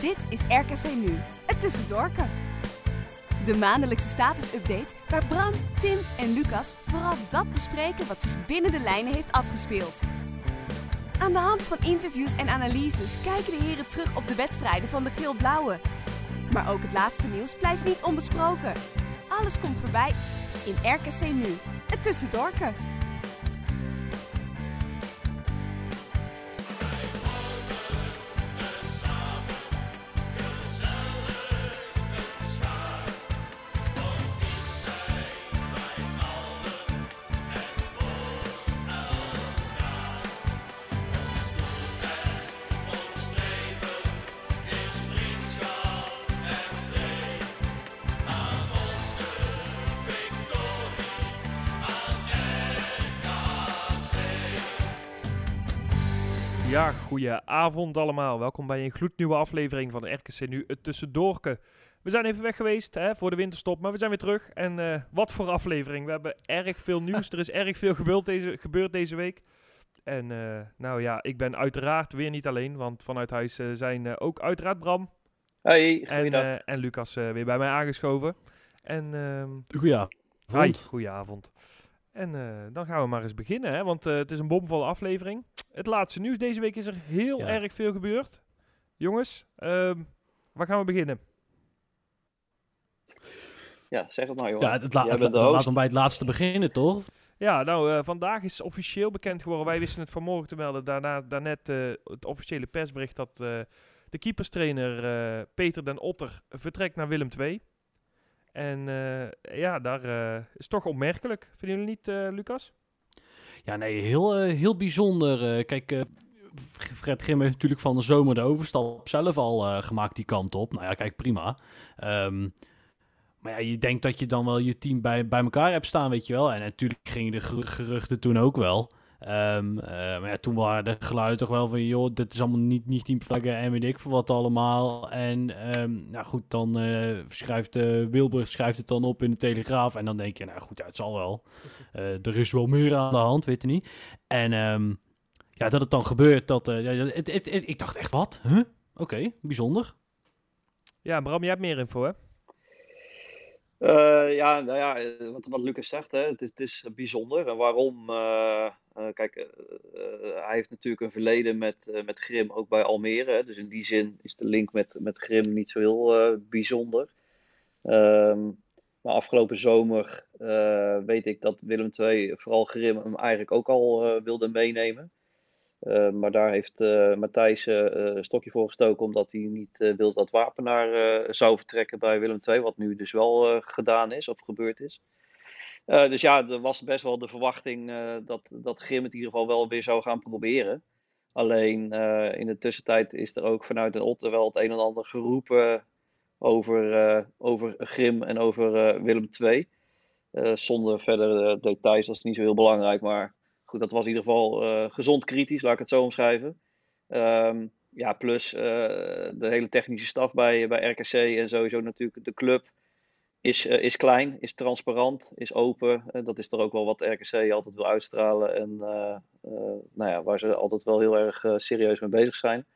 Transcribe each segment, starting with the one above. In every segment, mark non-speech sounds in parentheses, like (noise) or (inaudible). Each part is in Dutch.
Dit is RKC Nu, het tussendoorken. De maandelijkse status-update waar Bram, Tim en Lucas vooral dat bespreken wat zich binnen de lijnen heeft afgespeeld. Aan de hand van interviews en analyses kijken de heren terug op de wedstrijden van de geel-blauwe. Maar ook het laatste nieuws blijft niet onbesproken. Alles komt voorbij in RKC Nu, het tussendoorken. Goedenavond allemaal. Welkom bij een gloednieuwe aflevering van RKC Nu, het Tussendoorke. We zijn even weg geweest hè, voor de winterstop, maar we zijn weer terug. En eh, wat voor aflevering. We hebben erg veel nieuws. (laughs) er is erg veel gebeurd deze, gebeurd deze week. En eh, nou ja, ik ben uiteraard weer niet alleen, want vanuit huis eh, zijn eh, ook uiteraard Bram Hey, en, goeiedag. eh, en Lucas eh, weer bij mij aangeschoven. En ehm Goedenavond. Hi, goedenavond. En eh, dan gaan we maar eens beginnen, hè? want eh, het is een bomvolle aflevering. Het laatste nieuws deze week is er heel Ja. erg veel gebeurd. Jongens, ehm, waar gaan we beginnen? Ja, zeg het maar, joh. Ja, het la- bij het laatste beginnen, toch? Ja, nou, eh, vandaag is officieel bekend geworden. Wij wisten het vanmorgen te melden. Daarna, daarnet eh, het officiële persbericht dat eh, de keeperstrainer eh, Peter den Otter vertrekt naar Willem II. En eh, ja, daar eh, is toch opmerkelijk. Vinden jullie niet, eh, Lucas? Ja, nee, heel, heel bijzonder. Kijk, Fred Grim heeft natuurlijk van de zomer de overstap zelf al gemaakt die kant op. Nou ja, kijk, prima. Ehm, maar ja, je denkt dat je dan wel je team bij, bij elkaar hebt staan, weet je wel. En natuurlijk gingen de geru- geruchten toen ook wel. Ehm, eh, maar ja, toen waren de geluiden toch wel van, joh, dit is allemaal niet, niet teamvlaggen en weet ik veel wat allemaal. En ehm, nou goed, dan eh, schrijft eh, Wilbert schrijft het dan op in de Telegraaf. En dan denk je, nou goed, ja, het zal wel. Er is wel meer aan de hand, weet je niet. En ehm, ja, dat het dan gebeurt, dat, ja, het- ik dacht echt, wat? Huh? Oké, bijzonder. Ja, Bram, jij hebt meer info, hè? Eh, ja, nou ja, eh, wat, wat Lucas zegt, hè, het, is, het is bijzonder. En waarom? eh, kijk, hij heeft natuurlijk een verleden met, met Grim, ook bij Almere. Dus in die zin is de link met, met Grim niet zo heel bijzonder. Ehm, maar afgelopen zomer weet ik dat Willem II, vooral Grim, hem eigenlijk ook al wilde meenemen. Eh, maar daar heeft eh, Matthijs eh, een stokje voor gestoken omdat hij niet wilde dat Wapenaar zou vertrekken bij Willem II. Wat nu dus wel gedaan is of gebeurd is. Dus ja, er was best wel de verwachting dat, dat Grim het in ieder geval wel weer zou gaan proberen. Alleen in de tussentijd is er ook vanuit Den Otter wel het een en ander geroepen over, over Grim en over Willem II. Zonder verder eh, details, dat is niet zo heel belangrijk. Maar goed, dat was in ieder geval eh, gezond kritisch, laat ik het zo omschrijven. Ehm, ja, plus eh, de hele technische staf bij, bij RKC en sowieso natuurlijk de club is, eh, is klein, is transparant, is open. Dat is er ook wel wat RKC altijd wil uitstralen en nou ja, waar ze altijd wel heel erg serieus mee bezig zijn.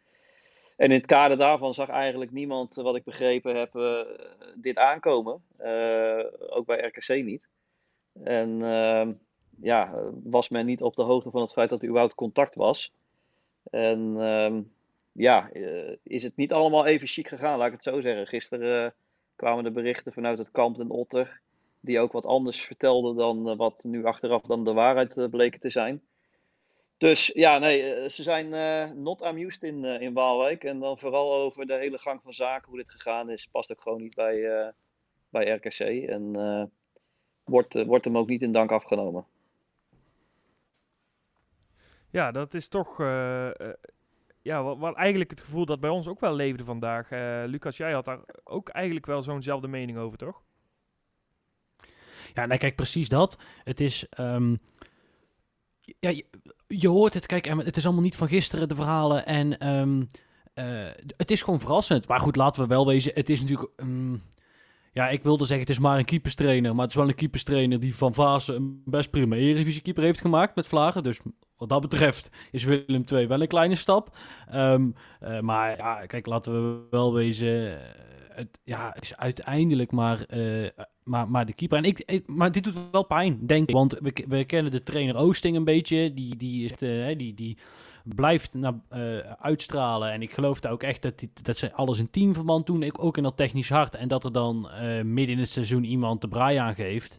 En in het kader daarvan zag eigenlijk niemand, wat ik begrepen heb, dit aankomen. Ook bij RKC niet. En ehm, ja, was men niet op de hoogte van het feit dat er überhaupt contact was. En ehm, ja, eh, is het niet allemaal even chic gegaan, laat ik het zo zeggen. Gisteren eh, kwamen de berichten vanuit het kamp Den Otter, die ook wat anders vertelden dan eh, wat nu achteraf dan de waarheid bleken te zijn. Dus ja, nee, ze zijn not amused in, in Waalwijk. En dan vooral over de hele gang van zaken, hoe dit gegaan is, past ook gewoon niet bij, bij RKC. En wordt, wordt hem ook niet in dank afgenomen. Ja, dat is toch eh, eh, ja, wat, wat eigenlijk het gevoel dat bij ons ook wel leefde vandaag. Eh, Lucas, jij had daar ook eigenlijk wel zo'nzelfde mening over, toch? Ja, nou kijk, precies dat. Het is... ehm, ja, je, hoort het, kijk, het is allemaal niet van gisteren, de verhalen. En ehm, eh, het is gewoon verrassend. Maar goed, laten we wel wezen, het is natuurlijk... ehm, Ja, ik wilde zeggen, het is maar een keeperstrainer. Maar het is wel een keeperstrainer die van Vaassen een best prima Eredivisie keeper heeft gemaakt met Vlagen. Dus wat dat betreft is Willem II wel een kleine stap. Ehm, eh, maar ja, kijk, laten we wel wezen. eh, Het, ja, het is uiteindelijk maar, eh, maar, maar de keeper. En ik, maar dit doet wel pijn, denk ik. Want we, kennen de trainer Oosting een beetje. Die, die, is, eh, die, die blijft naar, eh, uitstralen. En ik geloof daar ook echt dat, die, dat ze alles in teamverband doen. Ik, ook in dat technisch hart. En dat er dan eh, midden in het seizoen iemand de braai aangeeft.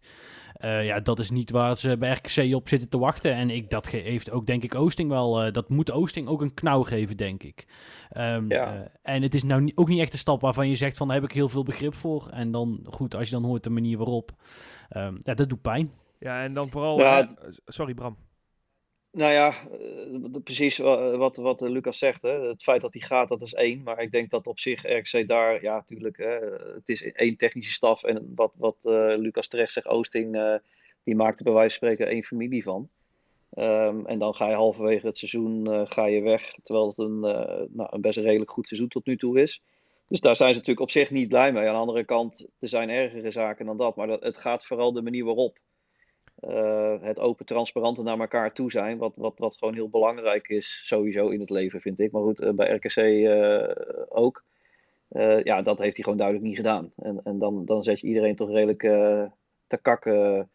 Eh, ja, dat is niet waar ze bij RKC op zitten te wachten. En ik, dat ge- heeft ook, denk ik, Oosting wel... eh, dat moet Oosting ook een knauw geven, denk ik. Ehm, Ja. eh, en het is nou ni- ook niet echt een stap waarvan je zegt van... daar heb ik heel veel begrip voor. En dan, goed, als je dan hoort de manier waarop... ehm, ja, dat doet pijn. Ja, en dan vooral... Ja, sorry Bram. Nou ja, eh, precies wa- wat, wat Lucas zegt. Hè. Het feit dat hij gaat, dat is één. Maar ik denk dat op zich RKC daar, ja, natuurlijk, het is één technische staf. En wat, wat eh, Lucas terecht zegt, Oosting, eh, die maakt er bij wijze van spreken één familie van. Ehm, en dan ga je halverwege het seizoen ga je weg, terwijl het een, nou, een best redelijk goed seizoen tot nu toe is. Dus daar zijn ze natuurlijk op zich niet blij mee. Aan de andere kant, er zijn ergere zaken dan dat. Maar dat, het gaat vooral de manier waarop. Eh, het open, transparante naar elkaar toe zijn. Wat, wat, wat gewoon heel belangrijk is, sowieso in het leven, vind ik. Maar goed, eh, bij RKC eh, ook. Ja, dat heeft hij gewoon duidelijk niet gedaan. En, en dan, dan zet je iedereen toch redelijk te kakken.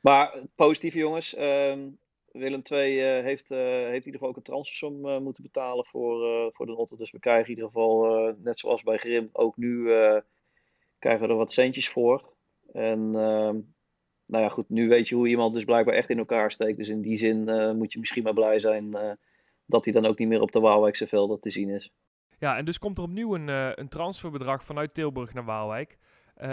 Maar positieve jongens. ehm, Willem II heeft, heeft in ieder geval ook een transfersom moeten betalen voor, voor de Notte. Dus we krijgen in ieder geval, net zoals bij Grim, ook nu krijgen we er wat centjes voor. En ehm, nou ja, goed, nu weet je hoe iemand dus blijkbaar echt in elkaar steekt. Dus in die zin eh, moet je misschien maar blij zijn eh, dat hij dan ook niet meer op de Waalwijkse velden te zien is. Ja, en dus komt er opnieuw een, eh, een transferbedrag vanuit Tilburg naar Waalwijk.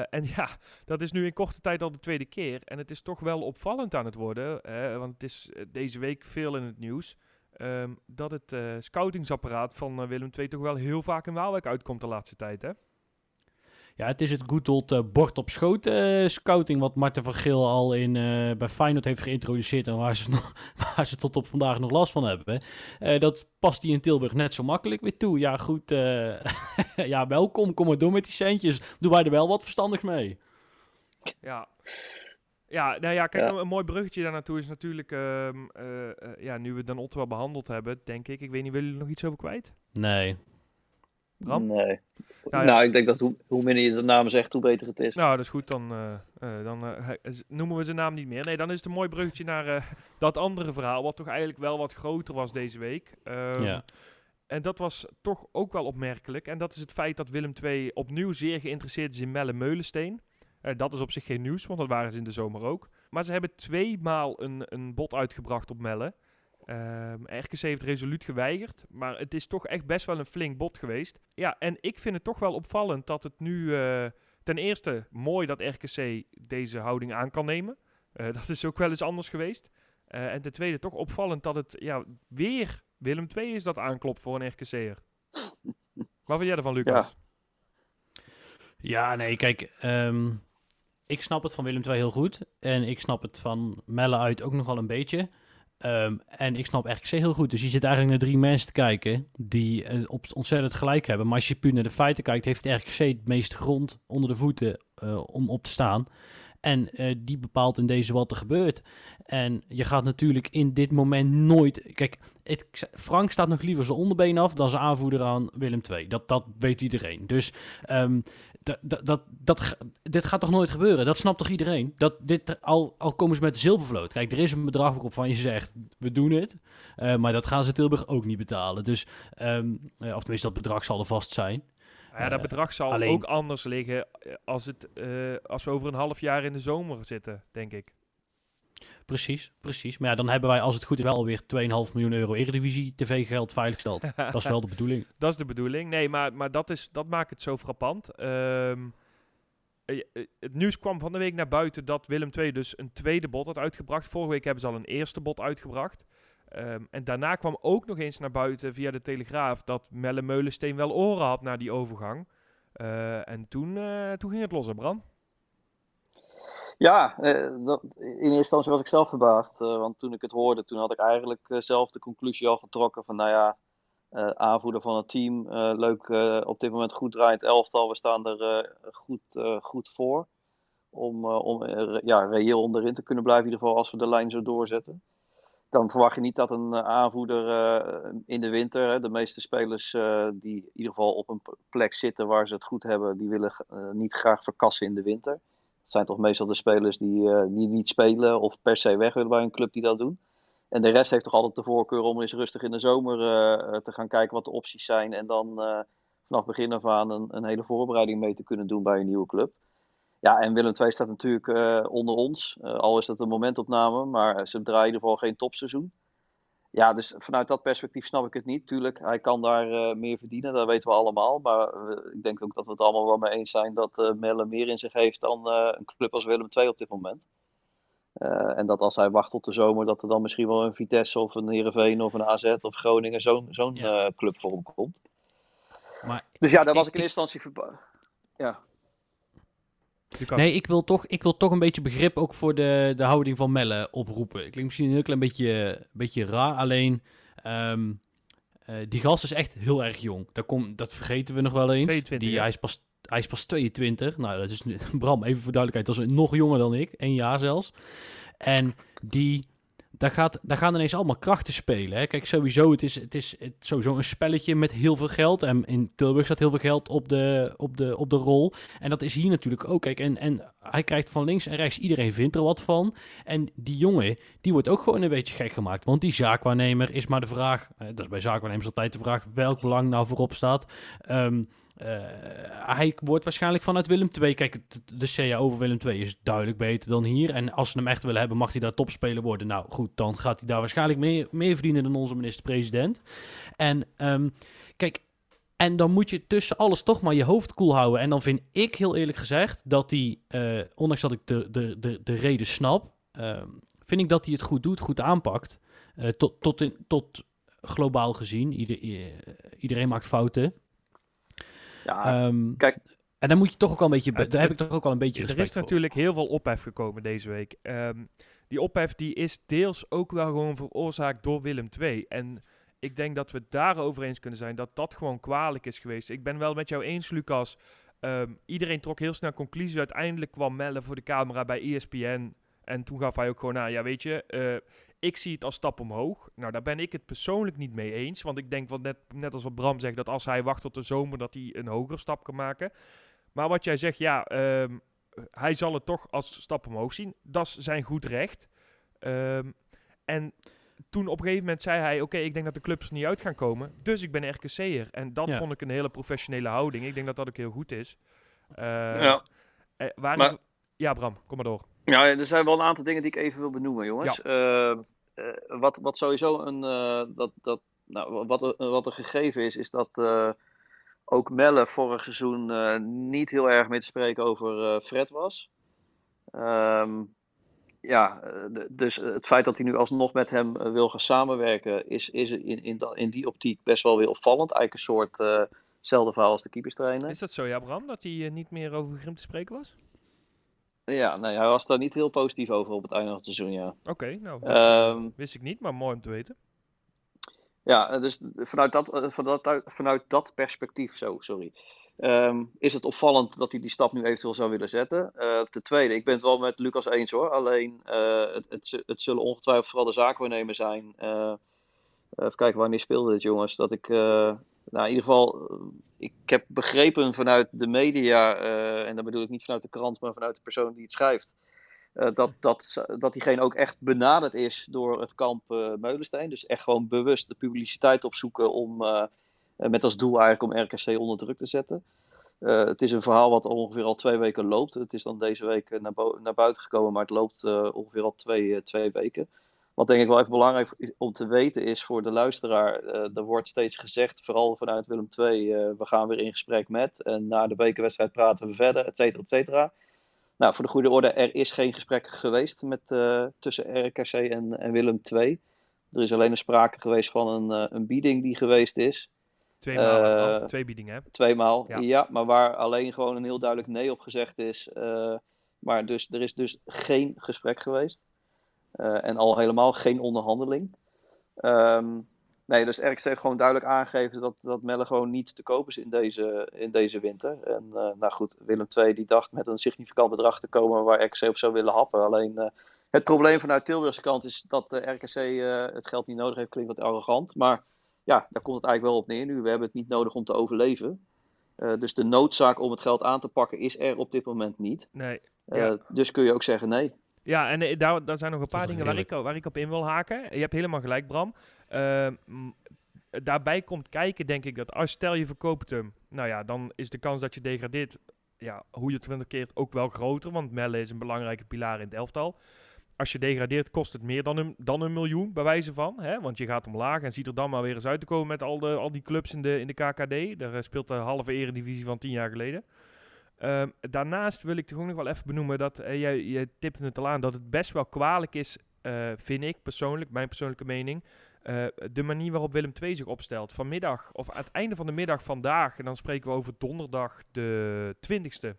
En (laughs) ja, dat is nu in korte tijd al de tweede keer. En het is toch wel opvallend aan het worden. want het is deze week veel in het nieuws. ehm, dat het scoutingsapparaat van Willem II toch wel heel vaak in Waalwijk uitkomt de laatste tijd. Hè? Ja, het is het good old eh, bord op schoot eh, scouting wat Marten van Geel al in, eh, bij Feyenoord heeft geïntroduceerd en waar ze, nog, (laughs) waar ze tot op vandaag nog last van hebben. Eh, dat past die in Tilburg net zo makkelijk weer toe. Ja, goed. eh, (laughs) ja, welkom. Kom maar door met die centjes. Doen wij er wel wat verstandigs mee. Ja. Ja, nou ja, kijk, Ja. Een, mooi bruggetje daar naartoe is natuurlijk, ehm, eh, eh, ja, nu we Dan Otto wel behandeld hebben, denk ik. Ik weet niet, willen jullie er nog iets over kwijt? Nee. Bram? Nee. Nou Nou, ik denk dat hoe, hoe minder je de naam zegt, hoe beter het is. Nou, dat is goed. Dan, eh, eh, dan eh, noemen we zijn naam niet meer. Nee, dan is het een mooi bruggetje naar eh, dat andere verhaal, wat toch eigenlijk wel wat groter was deze week. Ehm, Ja. En dat was toch ook wel opmerkelijk. En dat is het feit dat Willem II opnieuw zeer geïnteresseerd is in Melle Meulensteen. Eh, dat is op zich geen nieuws, want dat waren ze in de zomer ook. Maar ze hebben tweemaal een, een bod uitgebracht op Melle. Ehm RKC heeft resoluut geweigerd, maar het is toch echt best wel een flink bod geweest. Ja, en ik vind het toch wel opvallend dat het nu... eh, ten eerste mooi dat RKC deze houding aan kan nemen. Eh, (laughs) dat is ook wel eens anders geweest. Eh, en ten tweede toch opvallend dat het ja, weer Willem II is dat aanklopt voor een RKC'er. Wat vind jij ervan, Lucas? Ja, nee, kijk. ehm, ik snap het van Willem II heel goed. En ik snap het van Melle uit ook nog wel een beetje. Ehm, en ik snap RKC heel goed. Dus je zit eigenlijk naar drie mensen te kijken die eh, op ontzettend gelijk hebben. Maar als je puur naar de feiten kijkt, heeft RKC het meeste grond onder de voeten eh, om op te staan. En eh, die bepaalt in deze wat er gebeurt. En je gaat natuurlijk in dit moment nooit... Kijk, Frank staat nog liever zijn onderbeen af dan zijn aanvoerder aan Willem II. Dat, dat weet iedereen. Dus ehm, dat, dat, dat, dit gaat toch nooit gebeuren? Dat snapt toch iedereen? Dat dit, al, al komen ze met de zilvervloot. Kijk, er is een bedrag waarop je zegt, we doen het. Eh, maar dat gaan ze Tilburg ook niet betalen. Dus, ehm, eh, of tenminste, dat bedrag zal er vast zijn. Ja, dat Eh, bedrag zal alleen- ook anders liggen als, het, als we over een half jaar in de zomer zitten, denk ik. Precies, precies. Maar ja, dan hebben wij, als het goed is, wel alweer 2,5 miljoen euro Eredivisie TV-geld veiliggesteld. (laughs) dat is wel de bedoeling. Dat is de bedoeling. Nee, maar, maar dat, is, dat maakt het zo frappant. Ehm, eh, eh, het nieuws kwam van de week naar buiten dat Willem II dus een tweede bod had uitgebracht. Vorige week hebben ze al een eerste bod uitgebracht. Ehm, en daarna kwam ook nog eens naar buiten via de Telegraaf dat Melle Meulensteen wel oren had naar die overgang. Eh, en toen, toen ging het los, hè Bram? Ja, eh, in eerste instantie was ik zelf verbaasd. eh, want toen ik het hoorde, toen had ik eigenlijk eh, zelf de conclusie al getrokken van, nou ja, aanvoerder van het team. leuk, op dit moment goed draait elftal. We staan er goed, goed voor. Om, om ja, reëel onderin te kunnen blijven, in ieder geval als we de lijn zo doorzetten dan verwacht je niet dat een aanvoerder in de winter, de meeste spelers die in ieder geval op een plek zitten waar ze het goed hebben, die willen niet graag verkassen in de winter. Het zijn toch meestal de spelers die, uh, die niet spelen of per se weg willen bij een club die dat doen. En de rest heeft toch altijd de voorkeur om eens rustig in de zomer uh, te gaan kijken wat de opties zijn. En dan vanaf begin af aan een, een, hele voorbereiding mee te kunnen doen bij een nieuwe club. Ja, en Willem II staat natuurlijk onder ons. al is dat een momentopname, maar ze draaien in ieder geval geen topseizoen. Ja, dus vanuit dat perspectief snap ik het niet. Tuurlijk, hij kan daar uh, meer verdienen, dat weten we allemaal. Maar uh, ik denk ook dat we het allemaal wel mee eens zijn dat uh, Melle meer in zich heeft dan een club als Willem II op dit moment. en dat als hij wacht tot de zomer, dat er dan misschien wel een Vitesse of een Heerenveen of een AZ of Groningen zo'n zo'n ja. club voor hem komt. Maar dus ja, daar was ik in eerste instantie... Ja. Nee, ik wil, toch, ik wil toch een beetje begrip ook voor de, de houding van Melle oproepen. Ik klinkt misschien een heel klein beetje, beetje raar, alleen um, uh, die gast is echt heel erg jong. Dat, dat vergeten we nog wel eens. 22, die, hij, is pas, hij is pas 22. Nou, dat is (laughs) Bram, even voor duidelijkheid, dat is nog jonger dan ik, één jaar zelfs. En die daar, gaat, daar gaan ineens allemaal krachten spelen. Hè. Kijk, sowieso, het is, het is het, sowieso een spelletje met heel veel geld. En in Tilburg staat heel veel geld op de, op de, op de rol. En dat is hier natuurlijk ook. Kijk, en, en hij krijgt van links en rechts, iedereen vindt er wat van. En die jongen, die wordt ook gewoon een beetje gek gemaakt. Want die zaakwaarnemer is maar de vraag, dat is bij zaakwaarnemers altijd de vraag, welk belang nou voorop staat. Uh, hij wordt waarschijnlijk vanuit Willem II. Kijk, de CA over Willem II is duidelijk beter dan hier. En als ze hem echt willen hebben, mag hij daar topspeler worden. Nou goed, dan gaat hij daar waarschijnlijk meer, meer verdienen dan onze minister-president. En um, kijk, en dan moet je tussen alles toch maar je hoofd koel houden. En dan vind ik heel eerlijk gezegd dat hij, uh, ondanks dat ik de, de, de, de reden snap, uh, vind ik dat hij het goed doet, goed aanpakt. Uh, tot, tot, in, tot globaal gezien. Ieder, iedereen maakt fouten. Ja, um, kijk. En dan moet je toch ook al een beetje. daar heb ik toch ook al een beetje respect Er is natuurlijk heel veel ophef gekomen deze week. Um, die ophef die is deels ook wel gewoon veroorzaakt door Willem II. En ik denk dat we het daarover eens kunnen zijn dat dat gewoon kwalijk is geweest. Ik ben wel met jou eens, Lucas. Um, iedereen trok heel snel conclusies. Uiteindelijk kwam Melle voor de camera bij ESPN. En toen gaf hij ook gewoon aan, ja weet je, uh, ik zie het als stap omhoog. Nou, daar ben ik het persoonlijk niet mee eens. Want ik denk, wat net, net als wat Bram zegt, dat als hij wacht tot de zomer, dat hij een hogere stap kan maken. Maar wat jij zegt, ja, um, hij zal het toch als stap omhoog zien. Dat is zijn goed recht. Um, en toen op een gegeven moment zei hij: Oké, ik denk dat de clubs er niet uit gaan komen. Dus ik ben RKC'er. En dat ja. vond ik een hele professionele houding. Ik denk dat dat ook heel goed is. Uh, ja. Eh, waar maar, ik, ja, Bram, kom maar door. Ja, er zijn wel een aantal dingen die ik even wil benoemen, jongens. Ja. Uh, uh, wat, wat sowieso een. Uh, dat, dat, nou, wat, er, wat er gegeven is, is dat ook Melle vorig seizoen niet heel erg mee te spreken over Fred was. Um, ja, dus het feit dat hij nu alsnog met hem wil gaan samenwerken, is, is in, in, in die optiek best wel weer opvallend. Eigenlijk een soort hetzelfde verhaal als de keeperstrainer. Is dat zo, ja, Bram, dat hij niet meer over Grim te spreken was? Ja, nee, hij was daar niet heel positief over op het einde van het seizoen, ja. Oké, okay, nou, dat um, wist ik niet, maar mooi om te weten. Ja, dus vanuit dat, vanuit, vanuit dat perspectief, zo, sorry, um, is het opvallend dat hij die stap nu eventueel zou willen zetten. Uh, ten tweede, ik ben het wel met Lucas eens hoor, alleen uh, het, het, het, zullen ongetwijfeld vooral de zaakwaarnemer zijn. Uh, even kijken, wanneer speelde dit jongens, dat ik nou, in ieder geval, eh, ik heb begrepen vanuit de media, uh, en dat bedoel ik niet vanuit de krant, maar vanuit de persoon die het schrijft, uh, dat, dat, dat diegene ook echt benaderd is door het kamp uh, Meulensteen. Dus echt gewoon bewust de publiciteit opzoeken om, met als doel eigenlijk om RKC onder druk te zetten. het is een verhaal wat ongeveer al twee weken loopt. Het is dan deze week naar, naar buiten gekomen, maar het loopt ongeveer al twee, twee weken. Wat denk ik wel even belangrijk om te weten is voor de luisteraar, uh, er wordt steeds gezegd, vooral vanuit Willem II, uh, we gaan weer in gesprek met en na de bekerwedstrijd praten we verder, et cetera, et cetera. Nou, voor de goede orde, er is geen gesprek geweest met, uh, tussen RKC en, en, Willem II. Er is alleen een sprake geweest van een, een bieding die geweest is. Twee maal, twee biedingen, hè? Twee maal, ja. ja. maar waar alleen gewoon een heel duidelijk nee op gezegd is. maar dus, er is dus geen gesprek geweest. Uh, en al helemaal geen onderhandeling. Um, nee, dus RKC heeft gewoon duidelijk aangegeven dat, dat Melle gewoon niet te koop is in deze, in deze winter. En uh, nou goed, Willem II die dacht met een significant bedrag te komen waar RKC op zou willen happen. Alleen uh, het probleem vanuit Tilburgse kant is dat de RKC het geld niet nodig heeft. Klinkt wat arrogant, maar ja, daar komt het eigenlijk wel op neer nu. We hebben het niet nodig om te overleven. dus de noodzaak om het geld aan te pakken is er op dit moment niet. Nee. Ja. Dus kun je ook zeggen nee. Ja, en eh, daar, daar zijn nog een paar dingen waar ik, waar ik op in wil haken. Je hebt helemaal gelijk, Bram. Uh, daarbij komt kijken, denk ik, dat als stel je verkoopt hem, nou ja, dan is de kans dat je degradeert, ja, hoe je het verkeerd ook wel groter. Want Melle is een belangrijke pilaar in het elftal. Als je degradeert, kost het meer dan een, dan een miljoen, bij wijze van. Hè? Want je gaat omlaag en ziet er dan maar weer eens uit te komen met al, de, al die clubs in de, in de KKD. Daar eh, speelt de halve eredivisie van tien jaar geleden. Um, daarnaast wil ik toch ook nog wel even benoemen dat uh, jij, jij tipte het al aan dat het best wel kwalijk is, uh, vind ik persoonlijk, mijn persoonlijke mening. Uh, de manier waarop Willem II zich opstelt. Vanmiddag, of aan het einde van de middag vandaag, en dan spreken we over donderdag de 20ste,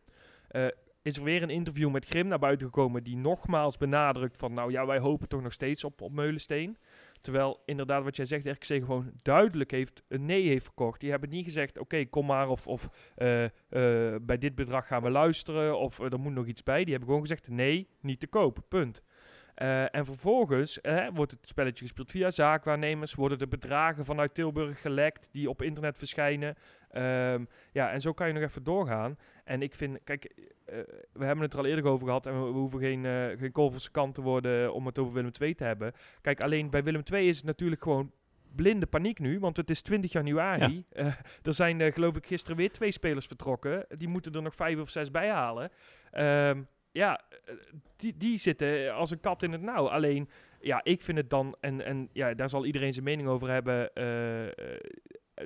is er weer een interview met Grim naar buiten gekomen die nogmaals benadrukt van, nou ja, wij hopen toch nog steeds op, op Meulensteen. Terwijl inderdaad wat jij zegt, RKC gewoon duidelijk heeft een nee heeft verkocht. Die hebben niet gezegd, oké, kom maar of, of uh, uh, bij dit bedrag gaan we luisteren of uh, er moet nog iets bij. Die hebben gewoon gezegd, nee, niet te koop, punt. en vervolgens wordt het spelletje gespeeld via zaakwaarnemers, worden de bedragen vanuit Tilburg gelekt die op internet verschijnen. Um, ja, en zo kan je nog even doorgaan. En ik vind, kijk, uh, we hebben het er al eerder over gehad en we, we hoeven geen, uh, geen kolverse kant te worden om het over Willem II te hebben. Kijk, alleen bij Willem II is het natuurlijk gewoon blinde paniek nu, want het is 20 januari. Ja. Uh, (laughs) er zijn geloof ik gisteren weer twee spelers vertrokken. Die moeten er nog vijf of zes bij halen. Um, ja, die, die zitten als een kat in het nauw. Alleen, ja, ik vind het dan, en, en ja, daar zal iedereen zijn mening over hebben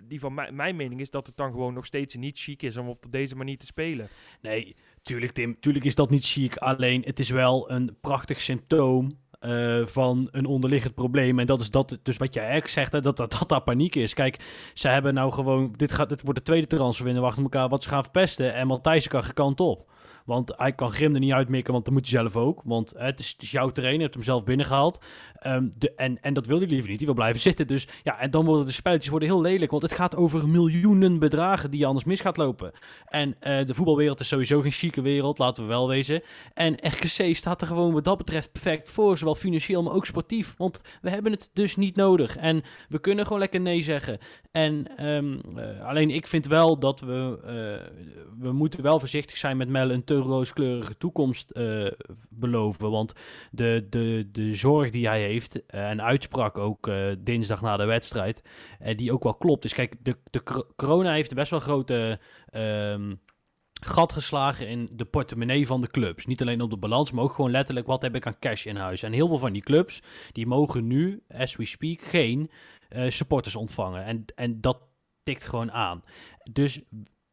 die van mij, mijn mening is dat het dan gewoon nog steeds niet chic is om op deze manier te spelen. Nee, tuurlijk Tim, tuurlijk is dat niet chic. Alleen het is wel een prachtig symptoom uh, van een onderliggend probleem. En dat is dat, dus wat jij eigenlijk zegt, hè, dat, dat, dat daar paniek is. Kijk, ze hebben nou gewoon, dit, gaat, dit wordt de tweede transferwinner wachten elkaar wat ze gaan verpesten. En Matthijs kan gekant op. Want hij kan Grim er niet uitmikken, want dat moet hij zelf ook. Want het, is, jouw terrein, je hebt hem zelf binnengehaald. Um, de, en, en dat wil hij liever niet, die wil blijven (laughs) zitten. Dus ja, en dan worden de spelletjes worden heel lelijk. Want het gaat over miljoenen bedragen die anders mis gaat lopen. En uh, de voetbalwereld is sowieso geen chique wereld, laten we wel wezen. En RKC staat er gewoon wat dat betreft perfect voor. Zowel financieel, maar ook sportief. Want we hebben het dus niet nodig. En we kunnen gewoon lekker nee zeggen. En um, uh, alleen ik vind wel dat we, uh, we moeten wel voorzichtig zijn met Mel een rooskleurige toekomst beloven. Want de, de, de zorg die hij heeft en uitsprak ook dinsdag na de wedstrijd, die ook wel klopt. Dus kijk, de, de corona heeft best wel grote... Um, gat geslagen in de portemonnee van de clubs. Niet alleen op de balans, maar ook gewoon letterlijk wat heb ik aan cash in huis. En heel veel van die clubs, die mogen nu, as we speak, geen supporters ontvangen. En, en dat tikt gewoon aan. Dus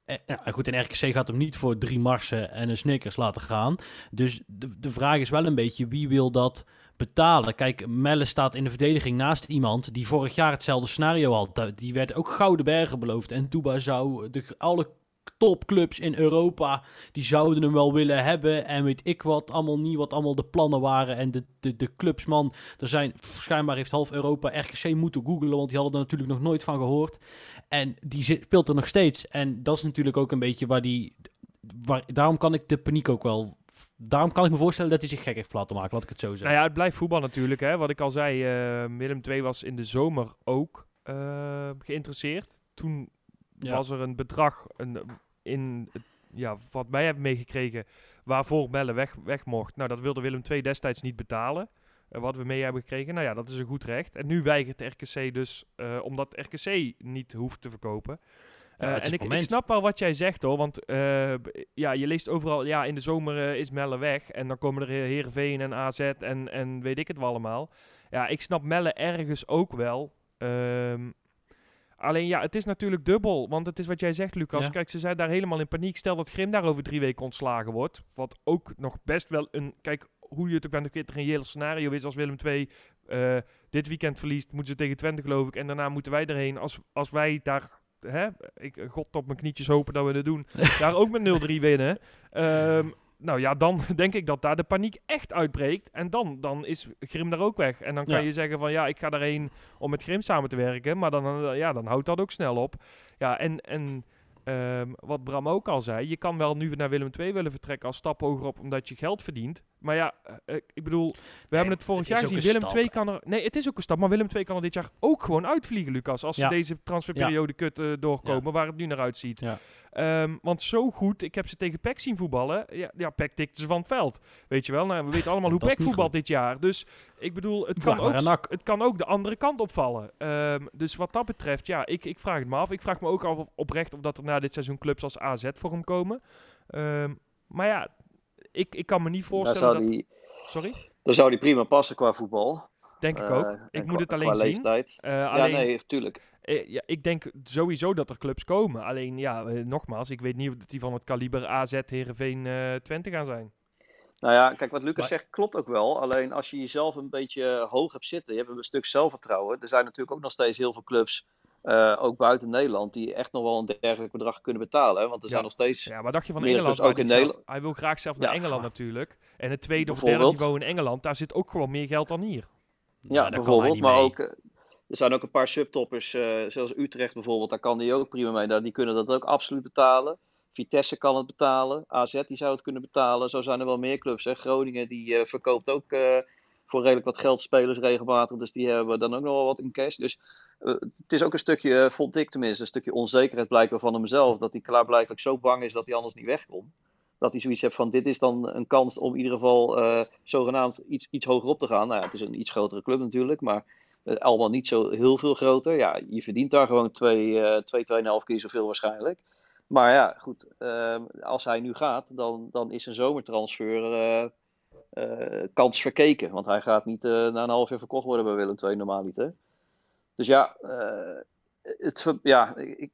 eh, nou goed, en RKC gaat hem niet voor drie marsen en een Snickers laten gaan. Dus de, de vraag is wel een beetje, wie wil dat betalen? Kijk, Melle staat in de verdediging naast iemand die vorig jaar hetzelfde scenario had. Die werd ook Gouden Bergen beloofd. En Touba zou de, alle topclubs in Europa, die zouden hem wel willen hebben. En weet ik wat, allemaal niet wat allemaal de plannen waren. En de, de, de clubs, man, er zijn, schijnbaar heeft half Europa RKC moeten googlen, want die hadden er natuurlijk nog nooit van gehoord. En die zit, speelt er nog steeds. En dat is natuurlijk ook een beetje waar die, waar, daarom kan ik de paniek ook wel daarom kan ik me voorstellen dat hij zich gek heeft laten maken, laat ik het zo zeggen. Nou ja, het blijft voetbal natuurlijk. Hè. Wat ik al zei, uh, Willem II was in de zomer ook uh, geïnteresseerd. Toen ja. was er een bedrag een, in, ja, wat wij hebben meegekregen, waarvoor Melle weg, weg mocht. Nou, dat wilde Willem II destijds niet betalen. Wat we mee hebben gekregen, nou ja, dat is een goed recht. En nu weigert RKC dus, uh, omdat RKC niet hoeft te verkopen. Uh, en ik, ik, snap wel wat jij zegt hoor, want ja, je leest overal, ja, in de zomer is Melle weg. En dan komen er Heerenveen en AZ en, en weet ik het wel allemaal. Ja, ik snap Melle ergens ook wel. Um, Alleen ja, het is natuurlijk dubbel. Want het is wat jij zegt, Lucas. Kijk, ze zijn daar helemaal in paniek. Stel dat Grim daar over drie weken ontslagen wordt. Wat ook nog best wel een. Kijk, hoe je het ook bent, een reëel scenario is als Willem II uh, dit weekend verliest, moeten ze tegen Twente geloof ik. En daarna moeten wij erheen. Als, als wij daar, hè, ik, God op mijn knietjes hopen dat we het doen, (laughs) daar ook met 0-3 winnen. Um, nou ja, dan (laughs) denk ik dat daar de paniek echt uitbreekt. En dan, dan is Grim daar ook weg. En dan kan Ja. je zeggen van ja, ik ga daarheen om met Grim samen te werken. Maar dan, eh, ja, dan houdt dat ook snel op. Ja, en, en ehm, wat Bram ook al zei, je kan wel nu naar Willem II willen vertrekken als stap hoger op omdat je geld verdient. Maar ja, eh, ik bedoel, we hebben het vorig het jaar gezien. Willem stap. II kan er. Nee, het is ook een stap. Maar Willem II kan er dit jaar ook gewoon uitvliegen, Lucas. Als Ja. ze deze transferperiode kut eh, doorkomen, waar het nu naar uitziet. Ja. Ehm, want zo goed, ik heb ze tegen PEC zien voetballen. Ja, ja PEC tikte ze van het veld. Weet je wel, nou, we weten allemaal hoe Dat is PEC niet voetbalt dit jaar. Dus ik bedoel, het kan, ook, het kan ook de andere kant opvallen. Ehm, dus wat dat betreft, ja, ik, ik vraag het me af. Ik vraag me ook af oprecht of dat er na dit seizoen clubs als AZ voor hem komen. Ehm, maar ja, ik, ik kan me niet voorstellen dat... die, Sorry? daar zou die prima passen qua voetbal. Denk ik Eh, ook. Ik qua- moet het alleen zien. Eh, Ja, alleen, nee, tuurlijk. eh, ja, ik denk sowieso dat er clubs komen. Alleen, ja, nogmaals, ik weet niet of die van het kaliber AZ, Heerenveen, Twente gaan zijn. Nou ja, kijk, wat Lucas Maar- zegt klopt ook wel. Alleen als je jezelf een beetje hoog hebt zitten, je hebt een stuk zelfvertrouwen. Er zijn natuurlijk ook nog steeds heel veel clubs, eh, ook buiten Nederland, die echt nog wel een dergelijk bedrag kunnen betalen. hè. Want er Ja. zijn nog steeds... Ja, maar dacht je van Engeland? ook in zelf- Nederland. Hij wil graag zelf naar Ja. Engeland natuurlijk. En het tweede of derde niveau in Engeland, daar zit ook gewoon meer geld dan hier. Ja, hij bijvoorbeeld. Maar mee. ook, eh, er zijn ook een paar subtoppers, eh, zoals Utrecht bijvoorbeeld, daar kan die ook prima mee. Daar- Die kunnen dat ook absoluut betalen. Vitesse kan het betalen. AZ die zou het kunnen betalen. Zo zijn er wel meer clubs. Hè. Groningen die verkoopt ook voor redelijk wat geld spelers regelmatig. Dus die hebben dan ook nog wel wat in cash. Dus het is ook een stukje, eh, vond ik tenminste, een stukje onzekerheid blijkbaar van hemzelf. Dat hij klaarblijkelijk zo bang is dat hij anders niet wegkomt. Dat hij zoiets heeft van dit is dan een kans om in ieder geval eh, zogenaamd iets, iets hoger op te gaan. Nou ja, het is een iets grotere club natuurlijk, maar eh, allemaal niet zo heel veel groter. Ja, je verdient daar gewoon 2, eh 2, 2,5 keer zoveel waarschijnlijk. Maar ja, goed, als hij nu gaat, dan, dan is een zomertransfer eh, eh, kans verkeken. Want hij gaat niet eh, na een half jaar verkocht worden bij Willem II normaaliter. Dus ja, eh, het, ja ik,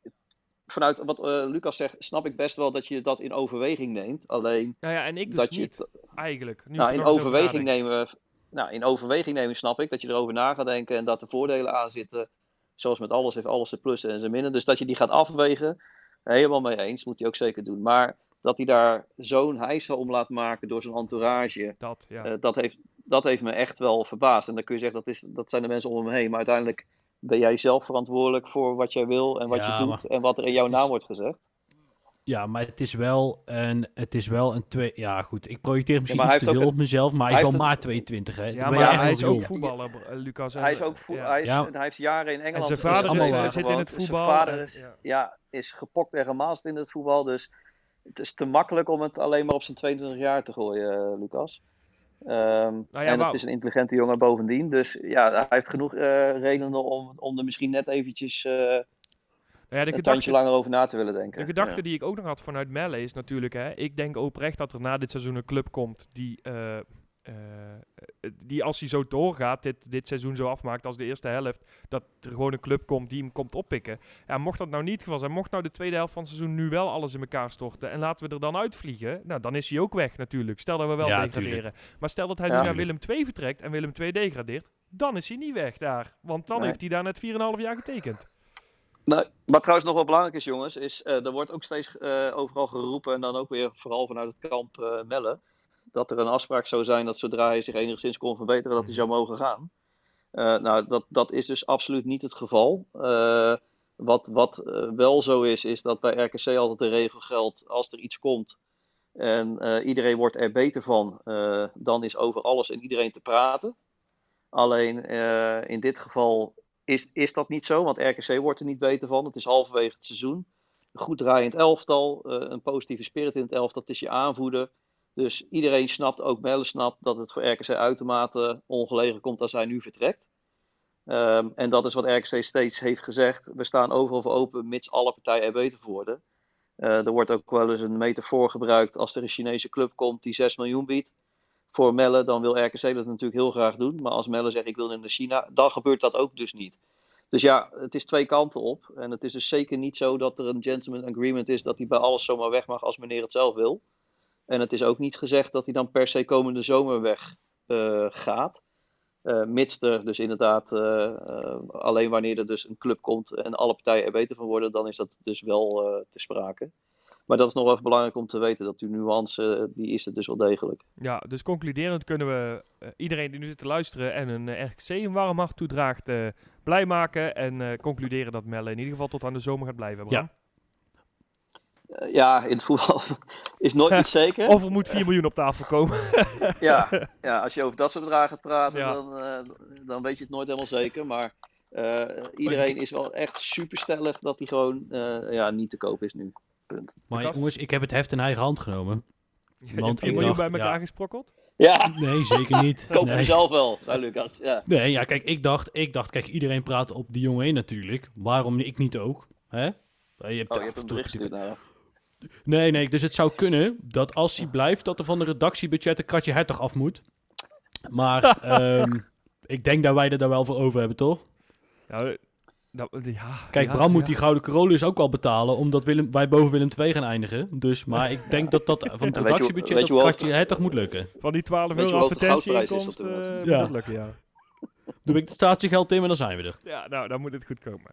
vanuit wat eh, Lucas zegt, snap ik best wel dat je dat in overweging neemt. Alleen Nou ja, en ik dus dat niet, eigenlijk. Nu nou, in er overweging nemen, nou, in overweging nemen snap ik dat je erover na gaat denken en dat de voordelen aan zitten. Zoals met alles heeft alles de plussen en zijn minnen. Dus dat je die gaat afwegen, helemaal mee eens, moet hij ook zeker doen. Maar dat hij daar zo'n heisa om laat maken door zijn entourage, Dat, ja. eh, dat, heeft, dat heeft me echt wel verbaasd. En dan kun je zeggen, dat, is, dat zijn de mensen om hem heen. Maar uiteindelijk ben jij zelf verantwoordelijk voor wat jij wil en wat Ja, je doet maar en wat er in jouw is- naam wordt gezegd. Ja, maar het is wel een, het is wel een twee. Ja, goed. Ik projecteer misschien hij iets te veel op mezelf, maar hij, hij is wel maar 22, hè? Ja, maar hij is ook voetballer, eh, Lucas. en, Hij is eh, ook ja. hij, is, Ja. hij heeft jaren in Engeland zijn is vader is- zit in het Zijn voetbal vader en- is, ja. ja. is gepokt en gemaast in het voetbal. Dus het is te makkelijk om het alleen maar op zijn 22 jaar te gooien, eh, Lucas. Ehm, en het is een intelligente jongen bovendien. Dus ja, hij heeft genoeg eh, redenen om, om er misschien net eventjes eh, Nou ja, de een tandje langer over na te willen denken. De gedachte Ja. die ik ook nog had vanuit Melle is natuurlijk, hè, ik denk oprecht dat er na dit seizoen een club komt die, eh, eh, die als hij zo doorgaat, dit, dit seizoen zo afmaakt als de eerste helft, dat er gewoon een club komt die hem komt oppikken. Ja, mocht dat nou niet het geval zijn, mocht nou de tweede helft van het seizoen nu wel alles in elkaar storten en laten we er dan uitvliegen, nou dan is hij ook weg natuurlijk. Stel dat we wel Ja, degraderen. Maar stel dat hij Ja. nu naar Willem II vertrekt en Willem II degradeert, dan is hij niet weg daar. Want dan Nee. heeft hij daar net 4,5 jaar getekend. Nou, wat trouwens nog wel belangrijk is, jongens, is uh, er wordt ook steeds uh, overal geroepen en dan ook weer vooral vanuit het kamp uh, Melle, dat er een afspraak zou zijn dat zodra hij zich enigszins kon verbeteren, dat hij zou mogen gaan. Uh, nou, dat, dat is dus absoluut niet het geval. Uh, wat wat wel zo is, is dat bij RKC altijd de regel geldt, als er iets komt en iedereen wordt er beter van, dan is over alles en iedereen te praten. Alleen in dit geval is, is dat niet zo, want RKC wordt er niet beter van. Het is halverwege het seizoen. Een goed draaiend elftal, een positieve spirit in het elftal, dat is je aanvoerder. Dus iedereen snapt, ook Melle snapt, dat het voor RKC uitermate ongelegen komt als hij nu vertrekt. Um, en dat is wat RKC steeds heeft gezegd. We staan overal voor open, mits alle partijen er beter voor worden. Uh, er wordt ook wel eens een metafoor gebruikt als er een Chinese club komt die 6 miljoen biedt voor Melle, dan wil RKC dat natuurlijk heel graag doen. Maar als Melle zegt ik wil naar China, dan gebeurt dat ook dus niet. Dus ja, het is twee kanten op. En het is dus zeker niet zo dat er een gentleman agreement is dat hij bij alles zomaar weg mag als meneer het zelf wil. En het is ook niet gezegd dat hij dan per se komende zomer weg uh, gaat. Uh, mits er dus inderdaad uh, alleen wanneer er dus een club komt en alle partijen er beter van worden, dan is dat dus wel te sprake. Maar dat is nog even belangrijk om te weten, dat die nuance, eh, die is er dus wel degelijk. Ja, dus concluderend kunnen we eh, iedereen die nu zit te luisteren en een eh, RKC een warm hart toedraagt, eh, blij maken. En eh, concluderen dat Melle in ieder geval tot aan de zomer gaat blijven. Bram. Ja. Eh, ja, in het voetbal (laughs) is nooit iets (laughs) zeker. Of er moet 4 miljoen op tafel komen. (laughs) Ja, ja, als je over dat soort bedragen gaat praten, Ja. dan, eh, dan weet je het nooit helemaal zeker. Maar eh, iedereen is wel echt super stellig dat hij gewoon eh, ja, niet te koop is nu. Punt. Maar jongens, ik heb het heft in eigen hand genomen. Je hebt Want 4 ik miljoen bij elkaar ja. gesprokkeld. Ja, Nee, zeker niet. koop nee. hem zelf wel, zei Lucas. Ja. Nee, ja, kijk, ik dacht, ik dacht, kijk, iedereen praat op die jongen heen natuurlijk. Waarom ik niet ook? Hè? Je hebt, Oh, je hebt een bericht gestuurd naar hem. Nee, nee, dus het zou kunnen dat als hij blijft, dat er van de redactiebudget een kratje hertog af moet. Maar (laughs) ehm, ik denk dat wij er daar wel voor over hebben, toch? Ja, dat, ja, Kijk, ja, Bram moet ja. die Gouden Carolus ook al betalen, omdat Willem, wij boven Willem 2 gaan eindigen. Dus, maar ik denk dat dat van het (laughs) weet je hoe- redactiebudget weet dat je kratje hertog moet lukken. Van die 12 Weet je euro advertentieinkomst dit eh moet lukken, ja. Doe ik het statiegeld in en dan zijn we er. Ja, nou, dan moet het goed komen.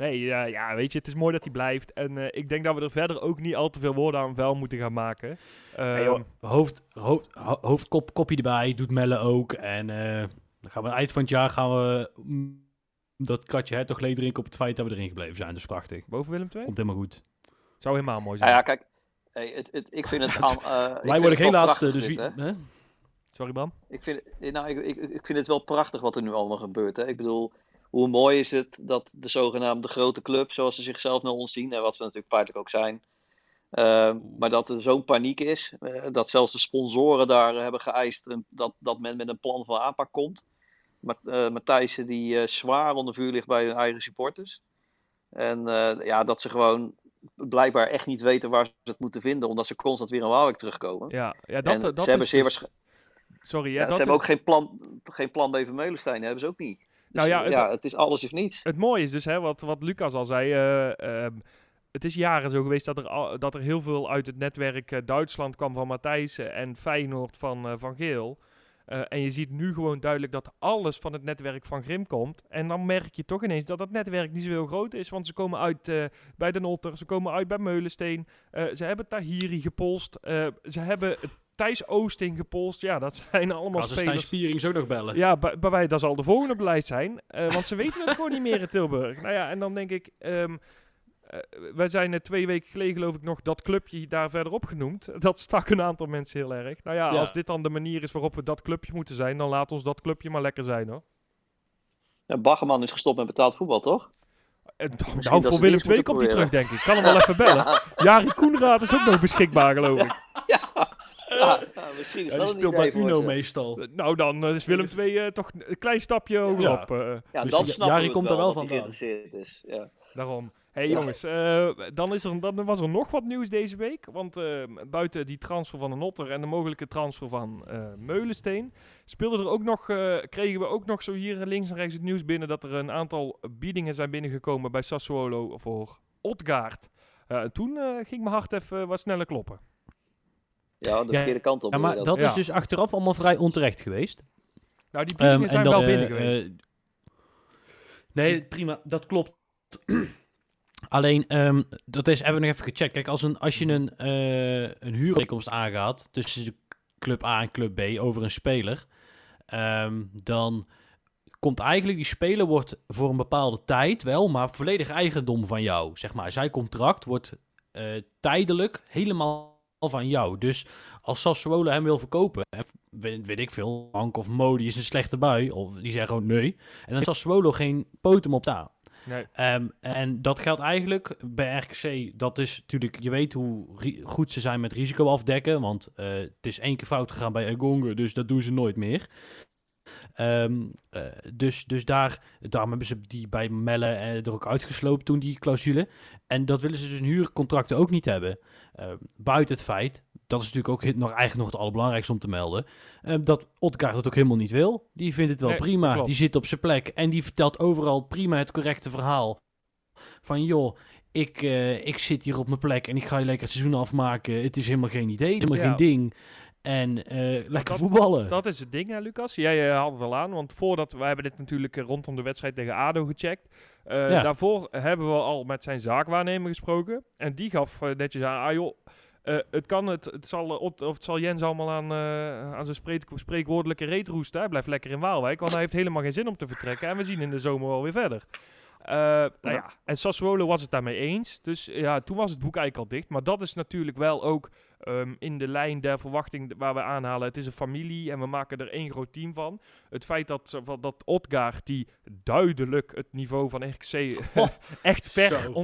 Nee, ja, ja, weet je, het is mooi dat hij blijft. En eh, ik denk dat we er verder ook niet al te veel woorden aan vuil moeten gaan maken. Hey, Ehm, joh, hoofd, hoofd, ho- hoofdkop, kopje erbij, doet Melle ook. En eh, dan gaan we eind van het jaar gaan we mm, dat kratje hertog leed drinken op het feit dat we erin gebleven zijn. Dus prachtig. boven Willem 2? Komt helemaal goed. Zou helemaal mooi Nou zijn. ja, kijk, hey, het, het, ik vind het (laughs) aan. eh, ik Wij worden geen wel laatste, prachtig dus dit, wie... hè. hè? Sorry, Bram. Ik vind, nou, ik, ik, ik vind het wel prachtig wat er nu allemaal gebeurt. Hè? Ik bedoel, hoe mooi is het dat de zogenaamde grote club, zoals ze zichzelf nou ontzien, en wat ze natuurlijk feitelijk ook zijn, eh, maar dat er zo'n paniek is, eh, dat zelfs de sponsoren daar hebben geëist dat, dat men met een plan van aanpak komt. Maar, eh Matthijssen die eh, zwaar onder vuur ligt bij hun eigen supporters. En ja, dat ze gewoon blijkbaar echt niet weten waar ze het moeten vinden, omdat ze constant weer in Waalwijk terugkomen. Ja, ja dat, en dat ze hebben is zeer dus- waarschijnlijk. Sorry, ja, Ja, dat ze hebben ook geen plan, geen plan B van Meulenstein, hebben ze ook niet. Dus, Nou ja, eh, het- ja, het is alles of niets. Het mooie is dus, hè, wat, wat Lucas al zei, eh, ehm, het is jaren zo geweest dat er, al, dat er heel veel uit het netwerk eh, Duitsland kwam van Matthijssen en Feyenoord van Van Geel. En je ziet nu gewoon duidelijk dat alles van het netwerk van Grim komt. En dan merk je toch ineens dat dat netwerk niet zo heel groot is. Want ze komen uit bij de Notter, ze komen uit bij Meulensteen. Ze hebben Tahiri gepolst. ze hebben Thijs Oosting gepolst. Ja, dat zijn (laughs) allemaal Als een Stijn spelers. Spierings ook nog bellen. Ja, bij, bij wij, dat zal de volgende beleid zijn. eh, want ze weten het gewoon niet meer in Tilburg. Nou ja, en dan denk ik... ehm eh, wij zijn eh, twee weken geleden geloof ik nog dat clubje daar verderop genoemd. (laughs) Dat stak een aantal mensen heel erg. Nou ja, Ja. als dit dan de manier is waarop we dat clubje moeten zijn... dan laat ons dat clubje maar lekker zijn hoor. Ja, Baggerman is gestopt met betaald voetbal, toch? En nou, nou, ze voor Willem II komt hij terug denk ik. Kan hem wel even bellen. Ja, (laughs) Jari Koenraad is ook nog beschikbaar geloof ik. ja, ja, ja, misschien is Ja, dat die speelt bij Uno ze. meestal. Eh, Nou dan eh, is Willem II eh, toch een klein stapje hogerop. eh. Ja, Dus dan Ja- snappen Jari komt wel, er wel vandaan. geïnteresseerd is. Ja. Daarom. hey, Ja. jongens, eh, dan, is er, dan was er nog wat nieuws deze week. Want eh, buiten die transfer van de Notter en de mogelijke transfer van eh, Meulensteen, speelde er ook nog, eh, kregen we ook nog zo hier links en rechts het nieuws binnen dat er een aantal biedingen zijn binnengekomen bij Sassuolo voor Otgaard. Eh, toen eh, ging mijn hart even wat sneller kloppen. Ja, de Ja, verkeerde kant op. Ja, maar dat Ja. is dus achteraf allemaal vrij onterecht geweest. Nou, die biedingen Ehm, zijn dan, wel eh, binnen geweest. eh, nee, prima, dat klopt. (clears throat) Alleen, ehm, dat is, hebben we nog even gecheckt. Kijk, als, een, als je een, eh een huurovereenkomst aangaat tussen de club A en club B over een speler, ehm, dan komt eigenlijk die speler wordt voor een bepaalde tijd wel, maar volledig eigendom van jou. Zeg maar, zijn contract wordt eh, tijdelijk helemaal van jou. Dus als Sassuolo hem wil verkopen, hè, weet, weet ik veel, Hank of Mo, die is een slechte bui, of die zeggen gewoon nee. En dan is Sassuolo geen potem op staan. nee. Ehm, en dat geldt eigenlijk bij RKC. Dat is natuurlijk, je weet hoe goed ze zijn met risico afdekken. Want eh, het is één keer fout gegaan bij Egonge, dus dat doen ze nooit meer. Ehm, eh, dus, dus daar, daarom hebben ze die bij Melle eh, er ook uitgesloopt toen, die clausule. En dat willen ze dus in huurcontracten ook niet hebben. Ehm, buiten het feit, dat is natuurlijk ook nog, eigenlijk nog het allerbelangrijkste om te melden, ehm, dat Otkaart het ook helemaal niet wil. Die vindt het wel Nee, prima. klopt. Die zit op zijn plek en die vertelt overal prima het correcte verhaal. Van joh, ik, eh, ik zit hier op mijn plek en ik ga je lekker het seizoen afmaken. Het is helemaal geen idee, het is helemaal Ja. geen ding. En eh, lekker dat- voetballen. Dat is het ding, hè, Lucas. Jij eh, haalt het al aan, want voordat... We hebben dit natuurlijk eh, rondom de wedstrijd tegen ADO gecheckt. Ja. Daarvoor hebben we al met zijn zaakwaarnemer gesproken. En die gaf netjes aan, ah joh, het kan, het, het, zal, of het zal Jens allemaal aan, aan zijn spreek, spreekwoordelijke reet roesten. Hij blijft lekker in Waalwijk, want hij heeft helemaal geen zin om te vertrekken. En we zien in de zomer wel weer verder. Nou ja, en Sassuolo was het daarmee eens. Dus ja, toen was het boek eigenlijk al dicht. Maar dat is natuurlijk wel ook ehm, in de lijn der verwachting waar we aanhalen. Het is een familie en we maken er één groot team van. Het feit dat, dat Otgaard, die duidelijk het niveau van RKC (laughs) echt ver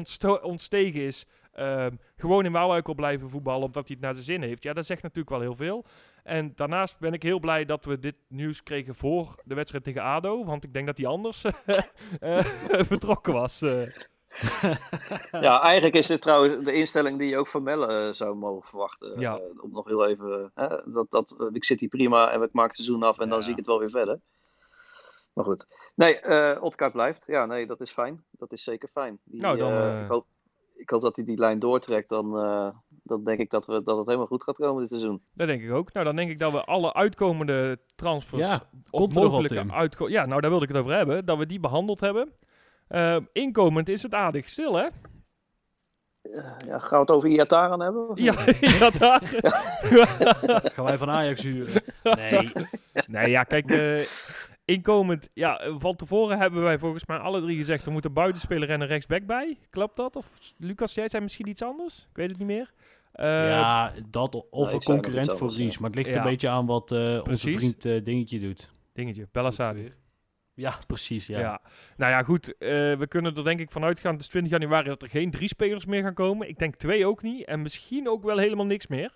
ontstegen is... ehm, gewoon in Waalwijk wil blijven voetballen omdat hij het naar zijn zin heeft. Ja, dat zegt natuurlijk wel heel veel. En daarnaast ben ik heel blij dat we dit nieuws kregen voor de wedstrijd tegen ADO. Want ik denk dat hij anders (laughs) eh, (laughs) vertrokken was. Ja, eigenlijk is dit trouwens de instelling die je ook van Melle eh, zou mogen verwachten. Ja. Eh, om nog heel even, eh, dat, dat, ik zit hier prima en ik maak het seizoen af en dan zie ik het wel weer verder. Maar goed. Nee, eh Otkaart blijft. Ja, nee, dat is fijn. Dat is zeker fijn. Die, Nou, dan, ik, hoop, ik hoop dat hij die lijn doortrekt. Dan, eh, dan denk ik dat, we, dat het helemaal goed gaat komen dit seizoen. Dat denk ik ook. Nou, dan denk ik dat we alle uitkomende transfers... Ja, er wat, mogelijke uitko- Ja, nou, daar wilde ik het over hebben. Dat we die behandeld hebben. Eh, inkomend is het aardig stil, hè? Eh, ja, gaan we het over Iataren hebben? Ja, daar. (laughs) (laughs) Gaan wij van Ajax huren? Nee. Nee, ja, kijk, eh, inkomend, ja, van tevoren hebben wij volgens mij alle drie gezegd, er moet een buitenspeler en een rechtsback bij. Klopt dat? Of Lucas, jij zei misschien iets anders? Ik weet het niet meer. Eh, ja, dat of Nee, een concurrent voor Ries. ja. Maar het ligt Ja. een beetje aan wat eh, onze vriend eh, Dingetje doet. Dingetje, Bellassadi. Ja, precies. Ja. Ja. Nou ja, goed. eh, we kunnen er denk ik van uitgaan, het is 20 januari, dat er geen drie spelers meer gaan komen. Ik denk twee ook niet. En misschien ook wel helemaal niks meer.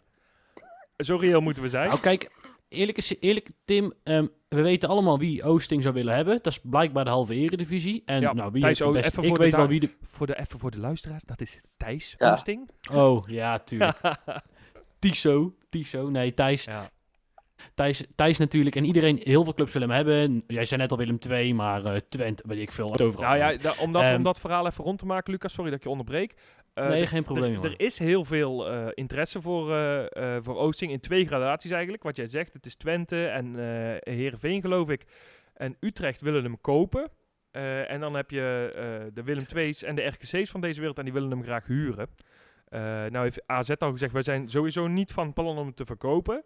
Zo reëel moeten we zijn. Nou, kijk, eerlijk, is, eerlijk Tim, ehm, we weten allemaal wie Oosting zou willen hebben. Dat is blijkbaar de halve eredivisie. En Ja, nou, wie Thijs heeft de O- beste... even Ik voor de weet wel wie de... Voor de, even voor de luisteraars, dat is Thijs Ja. Oosting. Oh, ja, tuurlijk. (laughs) Tiso. Tiso. Nee, Thijs. Ja. Thijs, Thijs natuurlijk. En iedereen, heel veel clubs willen hem hebben. Jij zei net al Willem II, maar eh Twente, weet ik veel. Overal. Nou ja, da- om, dat, Ehm, om dat verhaal even rond te maken, Lucas, sorry dat ik je onderbreek. Eh, Nee, er- geen probleem, Er, is heel veel eh, interesse voor, voor Oosting in twee gradaties eigenlijk. Wat jij zegt, het is Twente en Heerenveen geloof ik. En Utrecht willen hem kopen. En dan heb je de Willem II's en de RKC's van deze wereld en die willen hem graag huren. Nou heeft AZ al gezegd, wij zijn sowieso niet van plan om hem te verkopen.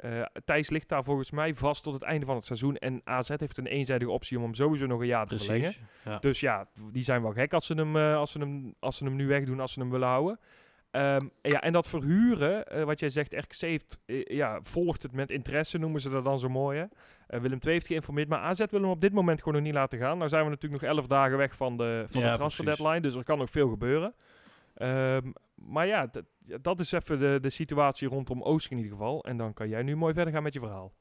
Eh, Thijs ligt daar volgens mij vast tot het einde van het seizoen. En AZ heeft een eenzijdige optie om hem sowieso nog een jaar te verlengen. Ja. Dus ja, die zijn wel gek als ze hem, eh, als ze hem, als ze hem nu wegdoen, als ze hem willen houden. Ehm, ja, en dat verhuren, eh, wat jij zegt, RKC heeft, ja, volgt het met interesse, noemen ze dat dan zo mooi. Hè? Willem II heeft geïnformeerd, maar AZ wil hem op dit moment gewoon nog niet laten gaan. Nou zijn we natuurlijk nog elf dagen weg van de, van Ja, de transfer deadline, dus er kan nog veel gebeuren. Ehm, maar ja, dat- is even de, de situatie rondom Oost in ieder geval. En dan kan jij nu mooi verder gaan met je verhaal.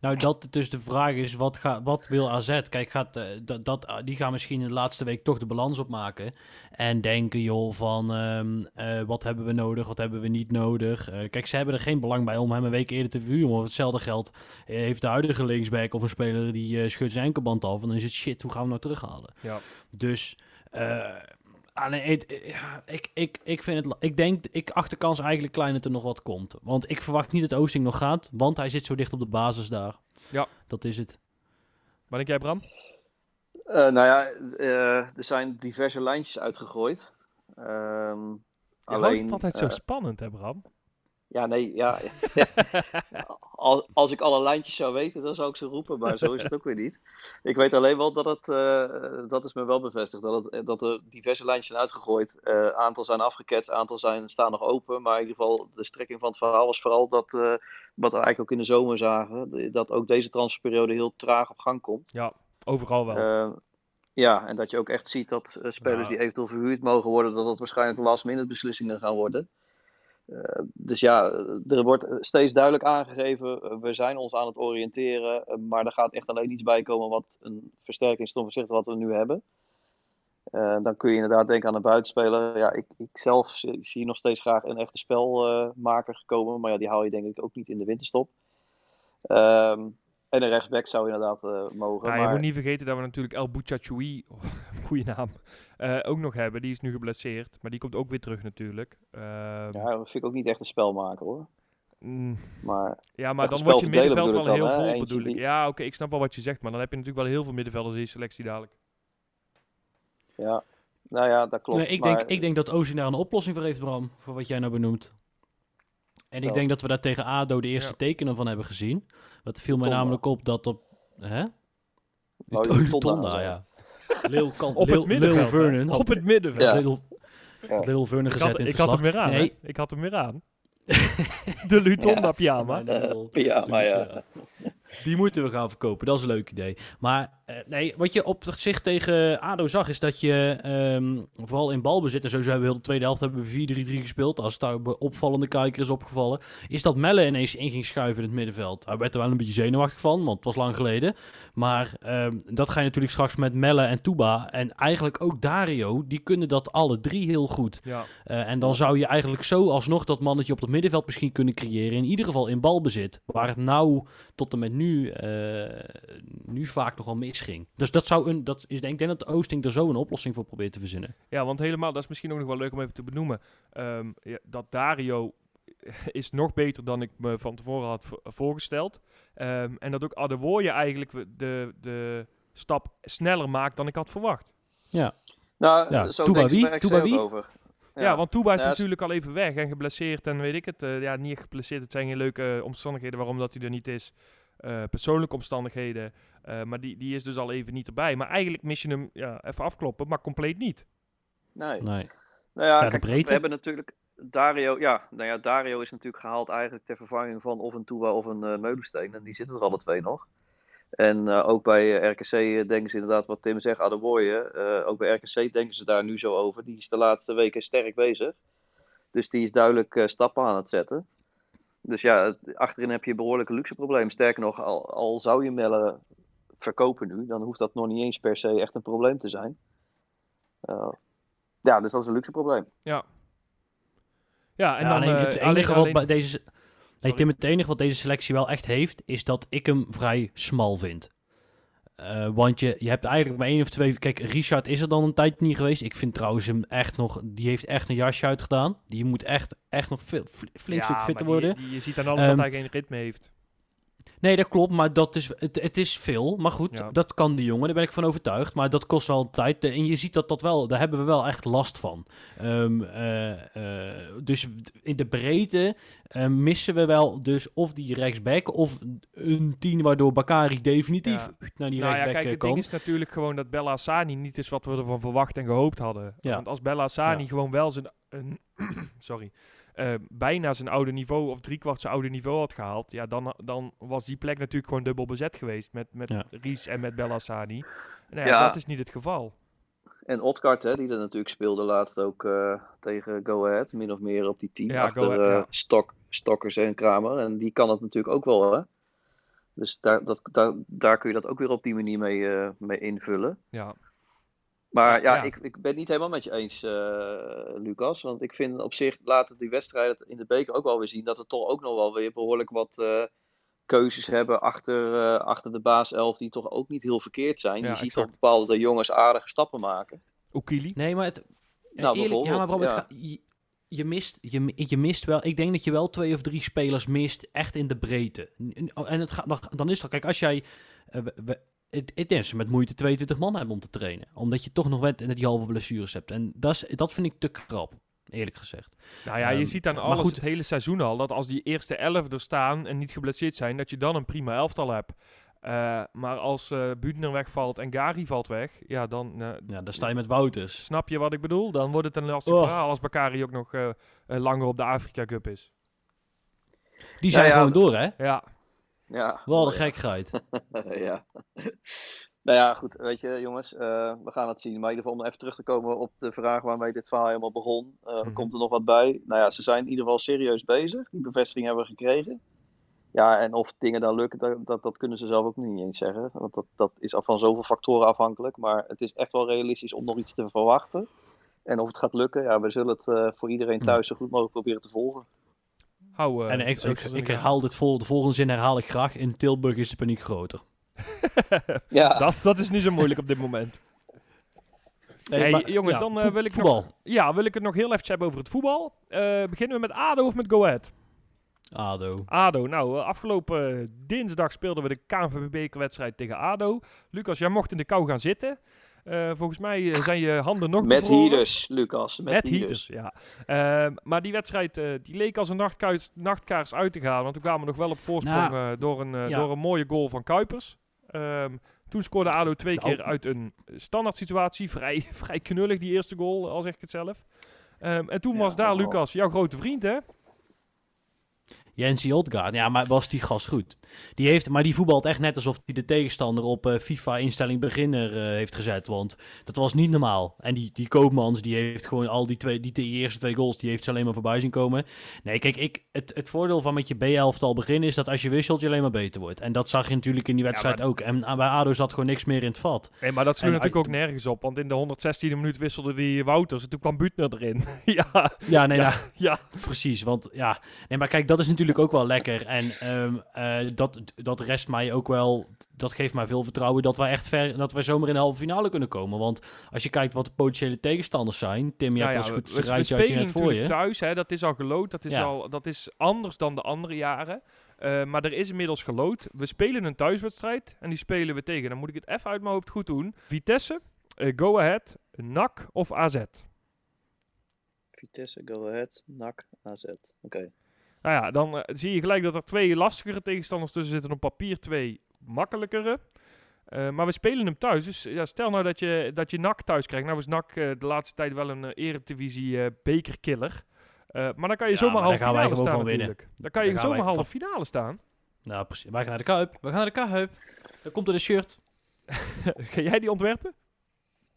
Nou, dat dus de vraag is, wat, ga, wat wil AZ? Kijk, gaat, eh, dat, dat, ah, die gaan misschien in de laatste week toch de balans opmaken. En denken, joh, van ehm, eh, wat hebben we nodig, wat hebben we niet nodig. Eh, kijk, ze hebben er geen belang bij om hem een week eerder te verhuren. Voor hetzelfde geld heeft de huidige linksback of een speler die scheurt zijn enkelband af. En dan is het shit, hoe gaan we nou terughalen? Ja. Dus... eh, ah, nee, het- eh, ik, ik, ik vind het... Ik denk, ik acht de kans eigenlijk klein dat er nog wat komt. Want ik verwacht niet dat Oosting nog gaat, want hij zit zo dicht op de basis daar. Ja. Dat is het. Wat denk jij, Bram? Eh, nou ja, eh, er zijn diverse lijntjes uitgegooid. Ehm, Je houdt het altijd zo spannend, hè, Bram? Ja, nee, ja. (laughs) als, als ik alle lijntjes zou weten, dan zou ik ze roepen, maar zo is het ook weer niet. Ik weet alleen wel dat het, eh, dat is me wel bevestigd, dat, het, dat er diverse lijntjes zijn uitgegooid. Eh aantal zijn afgeketst, aantal zijn, staan nog open. Maar in ieder geval, de strekking van het verhaal was vooral dat, eh, wat we eigenlijk ook in de zomer zagen, dat ook deze transferperiode heel traag op gang komt. Ja, overal wel. Eh, ja, en dat je ook echt ziet dat eh, spelers die eventueel verhuurd mogen worden, dat dat waarschijnlijk last minute beslissingen gaan worden. Eh, dus ja, er wordt steeds duidelijk aangegeven, eh, we zijn ons aan het oriënteren, eh, maar er gaat echt alleen iets bij komen wat een versterking is ten opzichte wat we nu hebben. Dan kun je inderdaad denken aan een buitenspeler. Ja, ik, ik zelf zie, nog steeds graag een echte spelmaker gekomen, maar ja, die hou je denk ik ook niet in de winterstop. Ehm, en een rechtsback zou inderdaad eh, mogen. Ja, maar... je moet niet vergeten dat we natuurlijk El Bouchachoui, (laughs) goede naam, eh, ook nog hebben. Die is nu geblesseerd, maar die komt ook weer terug natuurlijk. Ehm, Ja, dat vind ik ook niet echt een spelmaker hoor. mm, Maar ja, maar dan wordt je middenveld wel heel hè? vol, bedoel ik. die- Ja, oké, ik snap wel wat je zegt, maar dan heb je natuurlijk wel heel veel middenvelders in je selectie dadelijk. Ja, nou ja, dat klopt. Nee, ik, maar- denk, ik denk dat daar een oplossing voor heeft, Bram. Voor wat jij nou benoemt. En ik denk dat we daar tegen ADO de eerste Ja. tekenen van hebben gezien. Dat viel mij Tonda. namelijk op dat op... Hè? Oh, (laughs) Tonda, Tonda, ja. Lil, kan, Op Lil, het. Lil? Vernon. Op het middenveld. Ja. Lil, Ja. Lil Vernon gezet had, in het ik had hem weer aan. Nee. hè? Ik had hem weer aan. (laughs) De Lutonda pyjama. Ja, maar ja. Die moeten we gaan verkopen, dat is een leuk idee. Maar eh, nee, wat je op zich tegen ADO zag, is dat je ehm, vooral in balbezit, en sowieso hebben we heel de tweede helft hebben we 4-3-3 gespeeld, als daar opvallende kijker is opgevallen, is dat Melle ineens in ging schuiven in het middenveld. Hij werd er wel een beetje zenuwachtig van, want het was lang geleden. Maar ehm, dat ga je natuurlijk straks met Melle en Tuba, en eigenlijk ook Dario, die kunnen dat alle drie heel goed. Ja. Eh, en dan zou je eigenlijk zo alsnog dat mannetje op het middenveld misschien kunnen creëren. In ieder geval in balbezit. Waar het nou tot en met nu, eh, nu vaak nog wel misging. Dus dat zou een. Dat is, ik denk dat de Oosting er zo een oplossing voor probeert te verzinnen. ja, want helemaal, dat is misschien ook nog wel leuk om even te benoemen. Ehm, ja, dat Dario is nog beter dan ik me van tevoren had vo- voorgesteld. Ehm, en dat ook Adewoye eigenlijk de, de stap sneller maakt dan ik had verwacht. Nou, Ja, zo denkt wie? Over. Ja, want Touba is Ja, natuurlijk al even weg en geblesseerd en weet ik het. eh, ja, niet echt geblesseerd. Het zijn geen leuke eh, omstandigheden waarom dat hij er niet is. Eh, persoonlijke omstandigheden. Eh, maar die, die is dus al even niet erbij. Maar eigenlijk mis je hem ja, even afkloppen, maar compleet niet. Nee. Nee. Nou ja, kijk, breedte. we hebben natuurlijk Dario, ja, nou ja, Dario is natuurlijk gehaald eigenlijk ter vervanging van of een Touba of een eh Meulensteen. En die zitten er alle twee nog. En eh, ook bij RKC denken ze inderdaad wat Tim zegt, Adewoye. eh ook bij RKC denken ze daar nu zo over. Die is de laatste weken sterk bezig. Dus die is duidelijk eh, stappen aan het zetten. Dus ja, het- achterin heb je een behoorlijk luxe probleem. Sterker nog, al, al zou je Melle verkopen nu, dan hoeft dat nog niet eens per se echt een probleem te zijn. Eh, ja, dus dat is een luxe probleem. Ja. Ja, en Ja, dan alleen eh, het alleen- enige wat alleen- bij deze. Nee. Tim, het enige wat deze selectie wel echt heeft, is dat ik hem vrij smal vind. Eh, want je, je hebt eigenlijk maar één of twee. Kijk, Richard is er dan een tijd niet geweest. Ik vind trouwens hem echt nog. Die heeft echt een jasje uitgedaan. Die moet echt, echt nog veel, fl- flink Ja, stuk fitter worden. die- je ziet aan alles Ehm, dat hij geen ritme heeft. Nee, dat klopt, maar dat is, het, het is veel. Maar goed, Ja. dat kan die jongen, daar ben ik van overtuigd. Maar dat kost wel tijd. En je ziet dat dat wel, daar hebben we wel echt last van. Ehm, eh, eh, dus in de breedte eh, missen we wel dus of die rechtsback of een tien waardoor Bakari definitief Ja. naar die Nou ja, rechtsback kijk, eh, het kan. ding is natuurlijk gewoon dat Bella Sani niet is wat we ervan verwacht en gehoopt hadden. Ja. Want als Bella Sani Ja. gewoon wel zijn, een, (clears throat) sorry, eh, bijna zijn oude niveau of driekwart zijn oude niveau had gehaald, ja, dan, dan was die plek natuurlijk gewoon dubbel bezet geweest met, met Ja. Ries en met Bella Sani. Nou ja, Ja. dat is niet het geval. En Otkart, hè, die er natuurlijk speelde laatst ook eh, tegen Go Ahead, min of meer op die team Ja, achter Ahead, eh, ja. Stok, Stokkers en Kramer. En die kan het natuurlijk ook wel, hè. Dus daar, dat, daar, daar kun je dat ook weer op die manier mee, eh, mee invullen. Ja, Maar Ja, ja, ja. Ik, ik ben het niet helemaal met je eens, eh, Lucas. Want ik vind op zich, laten die wedstrijden in de beker ook wel weer zien, dat we toch ook nog wel weer behoorlijk wat eh, keuzes hebben achter, eh, achter de baaself, die toch ook niet heel verkeerd zijn. Ja, je ziet toch bepaalde jongens aardige stappen maken. Okili. Nee, maar het. Nou, eerlijk, ja, maar ga- je, je, mist, je, je mist wel. Ik denk dat je wel twee of drie spelers mist, echt in de breedte. N- En het gaat, dan, is dat, kijk, als jij. we- het, het is met moeite 22 man hebben om te trainen. Omdat je toch nog met die halve blessures hebt. En dat, is, dat vind ik te krap, eerlijk gezegd. Nou ja, je Ehm, ziet aan alles goed. het hele seizoen al dat als die eerste elf er staan en niet geblesseerd zijn, dat je dan een prima elftal hebt. Eh, maar als eh Buutner wegvalt en Gari valt weg, ja, dan eh, Ja, dan sta je met Wouters. snap je wat ik bedoel. Dan wordt het een lastig Oh. verhaal als Bakari ook nog langer op de Afrika Cup is. Die zijn ja, gewoon door, hè? Ja, Ja, Wel ja. gekheid. (laughs) ja. nou ja, goed. Weet je, jongens, eh, we gaan het zien. Maar in ieder geval om even terug te komen op de vraag waarmee dit verhaal helemaal begon. Eh, Mhm. Komt er nog wat bij? Nou ja, ze zijn in ieder geval serieus bezig. Die bevestiging hebben we gekregen. Ja, en of dingen dan lukken, dat, dat, dat kunnen ze zelf ook niet eens zeggen. Want dat, dat is van zoveel factoren afhankelijk. Maar het is echt wel realistisch om nog iets te verwachten. En of het gaat lukken, ja, we zullen het eh, voor iedereen thuis zo goed mogelijk proberen te volgen. Hou eh, en ik, ik, herhaal dit vol, de volgende zin herhaal ik graag. In Tilburg is de paniek groter. (laughs) Ja, dat, dat is niet zo moeilijk op dit moment. Hey, maar- jongens, ja, dan eh, wil ik voetbal. nog... Ja, wil ik het nog heel even hebben over het voetbal. Eh, beginnen we met ADO of met Go Ahead? ADO. ADO, nou, afgelopen dinsdag speelden we de KNVB-bekerwedstrijd tegen ADO. Lucas, jij mocht in de kou gaan zitten. Eh, volgens mij eh, zijn je handen nog Met bevroren. heaters, Lucas. Met, Met heaters. heaters, ja. Ehm, maar die wedstrijd eh, die leek als een nachtkaars, nachtkaars uit te gaan. Want toen kwamen we nog wel op voorsprong Nou, eh, door, een, ja. door een mooie goal van Kuipers. Ehm, toen scoorde ADO twee Nou. keer uit een standaard situatie. (laughs) Vrij, vrij knullig die eerste goal, al zeg ik het zelf. Ehm, en toen Ja, was daar. Lucas, jouw grote vriend hè? Jensie Odgaard. Ja, maar was die gast goed? Die heeft, maar die voetbalt echt net alsof hij de tegenstander op eh, FIFA-instelling beginner eh, heeft gezet. Want dat was niet normaal. En die, die Koopmans, die heeft gewoon al die, twee, die, die eerste twee goals, die heeft ze alleen maar voorbij zien komen. Nee, kijk, ik, het, het voordeel van met je B-elftal beginnen is dat als je wisselt, je alleen maar beter wordt. En dat zag je natuurlijk in die wedstrijd maar- ook. En ah, bij ADO zat gewoon niks meer in het vat. Nee, maar dat sloeg natuurlijk uit- ook nergens op. Want in de 116e minuut wisselde die Wouters. En toen kwam Butner erin. (laughs) ja, Ja, nee, Ja. ja. ja. Precies, want ja, nee, maar kijk, dat is natuurlijk ook wel lekker. En ehm, eh, dat, dat rest mij ook wel, dat geeft mij veel vertrouwen dat wij echt ver, dat wij zomaar in de halve finale kunnen komen. Want als je kijkt wat de potentiële tegenstanders zijn, Tim, je Nou hebt ja, als goed we, het we net voor je. thuis, hè, dat is al gelood. Dat is, Ja. al, dat is anders dan de andere jaren. Eh, maar er is inmiddels gelood. We spelen een thuiswedstrijd en die spelen we tegen. Dan moet ik het even uit mijn hoofd goed doen. Vitesse, eh, Go Ahead, NAC of AZ. Vitesse, Go Ahead, NAC, AZ. Oké. Nou ja, dan eh, zie je gelijk dat er twee lastigere tegenstanders tussen zitten. Op papier twee makkelijkere. Eh, maar we spelen hem thuis. Dus ja, stel nou dat je, dat je NAC thuis krijgt. Nou is NAC eh, de laatste tijd wel een eredivisie bekerkiller. Maar dan kan je Ja, zomaar maar halve finale staan van winnen. natuurlijk. Dan kan je zomaar halve finale staan. Nou, precies. Wij gaan naar de Kuip. We gaan naar de Kuip. Dan komt er een shirt. (laughs) Ga jij die ontwerpen?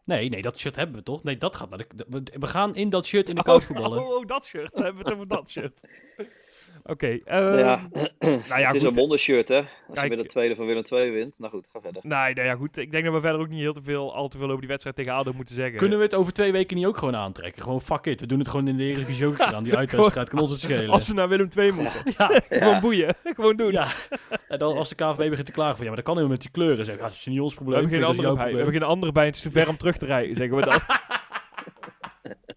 Nee, nee, dat shirt hebben we toch? Nee, dat gaat naar de... We, gaan in dat shirt in de Kuip voetballen. (laughs) oh, oh, dat shirt. Dan hebben we het over dat shirt. (laughs) Oké. ehm, ja, (clears throat) nou ja, het is goed. een wondershirt, hè? Als Kijk. je met de tweede van Willem II wint. Nou goed, ga verder. Nee, nou ja, goed. Ik denk dat we verder ook niet heel te veel, al te veel over die wedstrijd tegen ADO moeten zeggen. Kunnen we het over twee weken niet ook gewoon aantrekken? Gewoon fuck it. We doen het gewoon in de Eredivisie ook aan. Die (laughs) uitwedstrijd kan ons het schelen. Als we naar Willem II moeten. (laughs) Ja, (laughs) Gewoon Ja. boeien. Gewoon doen. Ja, en dan als de KVB begint te klagen van ja, maar dat kan helemaal met die kleuren. Zeg, ja, dat is niet ons We probleem. hebben geen dat is andere jouw bij. We hebben geen andere bij. Het is te ver om terug te rijden, zeggen we dan.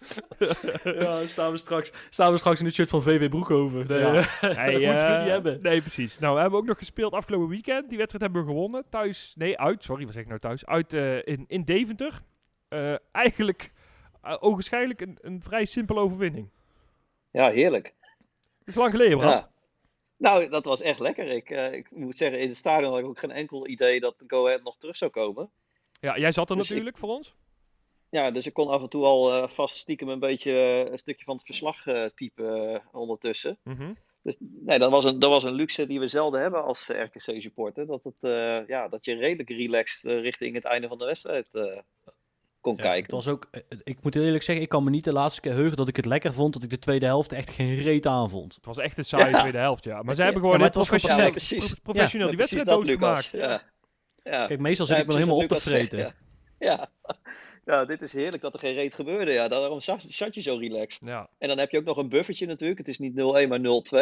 (laughs) Ja, staan we, straks, staan we straks in het shirt van VW Broekhoven. Nee, Ja. Hey, (laughs) dat moeten we eh, niet hebben. Nee, precies. Nou, we hebben ook nog gespeeld afgelopen weekend. Die wedstrijd hebben we gewonnen. Thuis, nee, uit. Sorry, wat zeg ik nou thuis? Uit eh, in, in Deventer. Eh, eigenlijk, uh, ogenschijnlijk een, een vrij simpele overwinning. Ja, heerlijk. Dat is lang geleden, Bram. Ja. Nou, dat was echt lekker. Ik, eh, ik moet zeggen, in het stadion had ik ook geen enkel idee dat Go Ahead nog terug zou komen. Ja, jij zat er Dus ik- natuurlijk voor ons. Ja, dus ik kon af en toe al eh, vast stiekem een beetje eh, een stukje van het verslag eh, typen ondertussen. Mhm. Dus nee, dat was, een, dat was een luxe die we zelden hebben als RKC-supporter. Dat, het, eh, ja, dat je redelijk relaxed richting het einde van de wedstrijd eh, kon Ja, kijken. Het was ook, ik moet eerlijk zeggen, ik kan me niet de laatste keer heugen dat ik het lekker vond, dat ik de tweede helft echt geen reet aan vond. Het was echt een saaie Ja. tweede helft, ja. Maar ze Ja, hebben gewoon het was gewoon professioneel. Ja, precies. pro- professioneel Ja, die wedstrijd doodgemaakt. Ja. Ja. Kijk, meestal zit Ja, ik me helemaal op te vreten. zegt, Ja. Ja. ja, dit is heerlijk dat er geen reet gebeurde. Ja, daarom zat, zat je zo relaxed. Ja. En dan heb je ook nog een buffertje natuurlijk. Het is niet 0-1, maar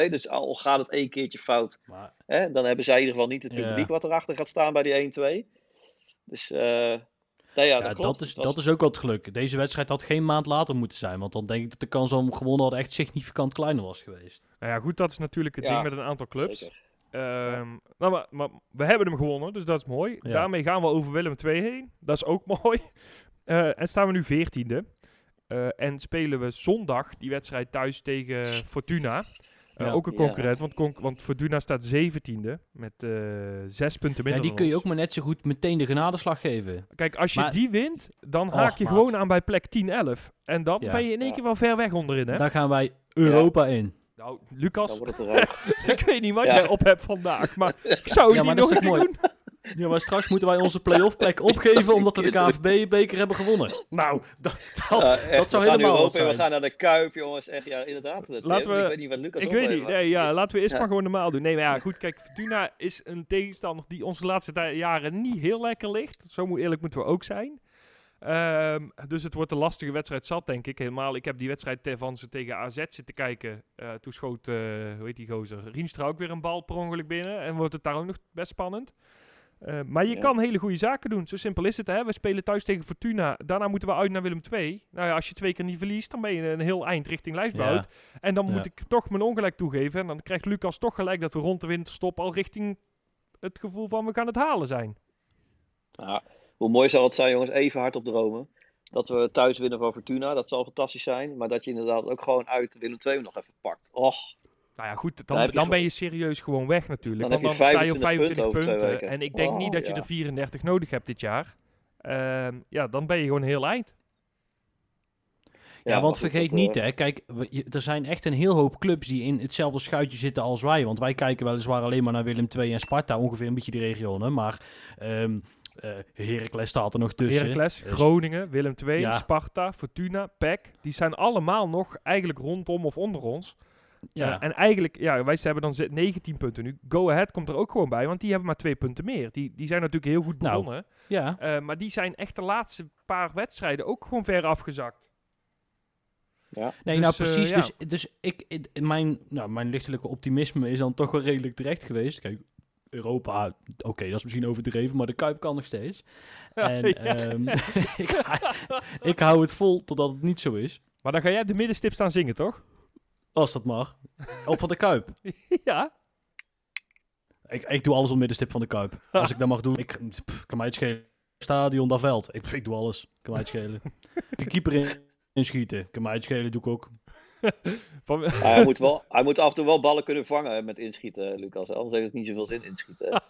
0-2. Dus al gaat het één keertje fout, Maar hè, dan hebben zij in ieder geval niet het Ja. publiek wat erachter gaat staan bij die 1-2. Dus, eh nou ja, ja, dat, dat, is, was- dat is ook wel het geluk. Deze wedstrijd had geen maand later moeten zijn, want dan denk ik dat de kans om gewonnen hadden echt significant kleiner was geweest. Nou ja, goed, dat is natuurlijk het Ja, ding met een aantal clubs. Zeker. Ehm, nou, maar, maar we hebben hem gewonnen, dus dat is mooi. Ja. Daarmee gaan we over Willem II heen. Dat is ook (laughs) mooi. Eh, en staan we nu veertiende. Eh en spelen we zondag die wedstrijd thuis tegen Fortuna. Eh, Ja. Ook een Ja. concurrent, want, conc- want Fortuna staat zeventiende met eh, zes punten Ja, minder die dan kun je ook maar net zo goed meteen de genadeslag geven. Kijk, als je Maar- die wint, dan Och, haak je maat. gewoon aan bij plek 10-11. En dan Ja. ben je in één Ja. keer wel ver weg onderin, hè? Daar gaan wij Europa in. Nou, Lucas, Dan wordt het eruit. (laughs) ik weet niet wat Ja. jij op hebt vandaag, maar (laughs) ik zou het Ja, niet nog een keer doen. Ja, maar straks moeten wij onze play-off plek (laughs) opgeven omdat we de KNVB-beker hebben gewonnen. Nou, dat, dat, Ja, echt, dat zou helemaal wat in, We zijn. gaan naar de Kuip, jongens. Echt, ja, inderdaad. Laten we- Ik weet niet wat Lucas Ik weet niet. Nee, ja, laten we eerst Ja. maar gewoon normaal doen. Nee, maar ja, goed. Kijk, Fortuna is een tegenstander die ons de laatste jaren niet heel lekker ligt. Zo moet, eerlijk moeten we ook zijn. Ehm, dus het wordt een lastige wedstrijd zat, denk ik. Helemaal, ik heb die wedstrijd te- van ze tegen AZ zitten kijken. Eh, toen schoot, eh, hoe heet die gozer, Rienstra ook weer een bal per ongeluk binnen. En wordt het daar ook nog best spannend. Eh, maar je Ja. kan hele goede zaken doen. Zo simpel is het. Hè? We spelen thuis tegen Fortuna. Daarna moeten we uit naar Willem II. Nou ja, als je twee keer niet verliest, dan ben je een heel eind richting lijfsbehoud. En dan moet ik toch mijn ongelijk toegeven. En dan krijgt Lucas toch gelijk dat we rond de winterstop al richting het gevoel van we gaan het halen zijn. Ja, hoe mooi zou het zijn, jongens, even hard op dromen. Dat we thuis winnen van Fortuna, dat zal fantastisch zijn. Maar dat je inderdaad ook gewoon uit Willem II nog even pakt. Och, Nou ja, goed, Dan dan, ben je serieus gewoon weg natuurlijk. Dan Want dan sta je op 25 25 punten. En ik denk niet dat je ja. er 34 nodig hebt dit jaar. Ehm, ja, dan ben je gewoon heel eind. Ja, want vergeet dat, niet, eh, hè. Kijk, we- je- er zijn echt een heel hoop clubs die in hetzelfde schuitje zitten als wij. Want wij kijken weliswaar alleen maar naar Willem II en Sparta, ongeveer een beetje die regionen. Maar ehm eh Heracles staat er nog tussen. Heracles, Dus- Groningen, Willem II, Ja. Sparta, Fortuna, PEC. Die zijn allemaal nog eigenlijk rondom of onder ons. Ja, Eh, en eigenlijk, ja, wij hebben dan ze- 19 punten nu. Go Ahead komt er ook gewoon bij, want die hebben maar twee punten meer. Die, die zijn natuurlijk heel goed Nou. begonnen. ja. Eh, maar die zijn echt de laatste paar wedstrijden ook gewoon ver afgezakt. ja. Nee, Dus, nou precies. ja. Dus, dus ik, ik- mijn, nou, mijn lichtelijke optimisme is dan toch wel redelijk terecht geweest. Kijk, Europa, oké, dat is misschien overdreven, maar de Kuip kan nog steeds. (laughs) En Ja. ehm, (laughs) (laughs) ik, ik hou het vol totdat het niet zo is. Maar dan ga jij de middenstip staan zingen, toch? Als dat mag. Op van de Kuip. (laughs) ja. Ik, ik doe alles op middenstip van de Kuip. (laughs) Als ik dat mag doen, ik, pff, kan mij het schelen. Stadion, dat veld. Ik, ik doe alles. Kan mij het schelen. (laughs) De keeper in, inschieten. Kan mij het schelen, doe ik ook. Van, Ja, hij, moet wel, hij moet af en toe wel ballen kunnen vangen met inschieten, Lucas. Anders heeft het niet zoveel zin inschieten.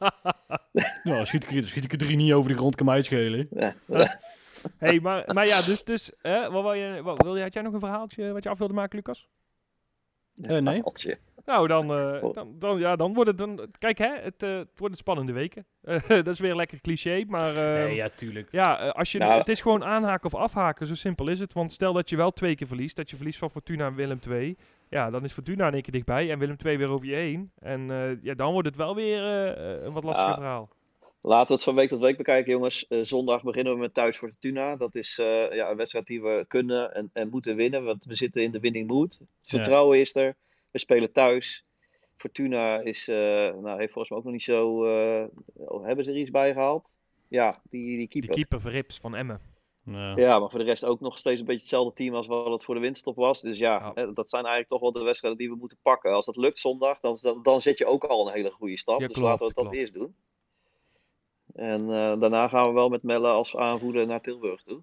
Nou, schiet ik, er- schiet ik er drie niet over de grond, kan mij het schelen. Ja. hey, maar, maar ja, dus, dus hè, wat wil je, wat, wil had jij nog een verhaaltje wat je af wilde maken, Lucas? Eh, nee. Nou, dan, eh, Goed. dan, dan, ja, dan wordt het dan. Kijk, hè, het, eh, het worden spannende weken. (laughs) Dat is weer lekker cliché, maar. eh, Nee, ja, tuurlijk. Ja, als je, Nou- het is gewoon aanhaken of afhaken, zo simpel is het. Want stel dat je wel twee keer verliest, dat je verliest van Fortuna en Willem II. Ja, dan is Fortuna in één keer dichtbij en Willem II weer over je heen. En eh, ja, dan wordt het wel weer een wat lastiger verhaal. Laten we het van week tot week bekijken, jongens. Eh, zondag beginnen we met thuis voor Fortuna. Dat is eh, ja, een wedstrijd die we kunnen en, en moeten winnen, want we zitten in de winning mood. Vertrouwen is er. We spelen thuis. Fortuna is, eh, nou, heeft volgens mij ook nog niet zo. eh, oh, hebben ze er iets bij gehaald? Ja, die, die Die keeper. keeper Verrips van Emmen. Ja. Ja, maar voor de rest ook nog steeds een beetje hetzelfde team als wat het voor de winststop was. Dus ja, dat zijn eigenlijk toch wel de wedstrijden die we moeten pakken. Als dat lukt zondag, dan, dan, dan zet je ook al een hele goede stap. Ja, dus klopt, laten we dat klopt. eerst doen. En eh, daarna gaan we wel met Melle als aanvoerder naar Tilburg toe.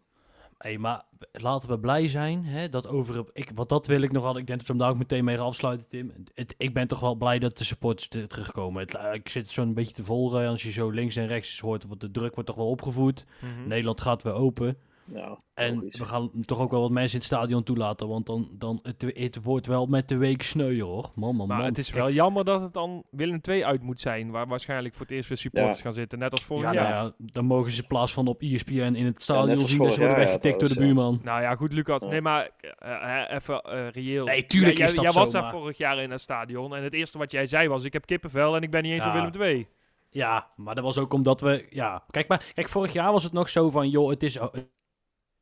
Hey, maar laten we blij zijn hè, dat over... Ik, want dat wil ik nog altijd. Ik denk dat we hem daar ook meteen mee gaan afsluiten, Tim. Het, ik ben toch wel blij dat de supporters ter- terugkomen. Het, eh, ik zit zo'n beetje te volgen. Als je zo links en rechts hoort, wordt de druk wordt toch wel opgevoed. Mhm. Nederland gaat weer open. Nou, En logisch. we gaan toch ook wel wat mensen in het stadion toelaten. Want dan, dan het, het wordt wel met de week sneuien, hoor. Man, man, Maar man. het is wel jammer dat het dan Willem II uit moet zijn, waar waarschijnlijk voor het eerst weer supporters Ja. gaan zitten, net als vorig Ja, jaar. nou ja, dan mogen ze in plaats van op ESPN in het stadion zien vorig worden weggetikt door de buurman. Nou ja, goed, Lucas. Ja. Nee, maar eh, eh, even eh, reëel. Nee, tuurlijk Jij- is dat Jij zo, was daar vorig jaar in het stadion en het eerste wat jij zei was, ik heb kippenvel en ik ben niet eens Ja. voor Willem II. Ja, maar dat was ook omdat we... Ja, kijk, maar, kijk, vorig jaar was het nog zo van... joh, het is,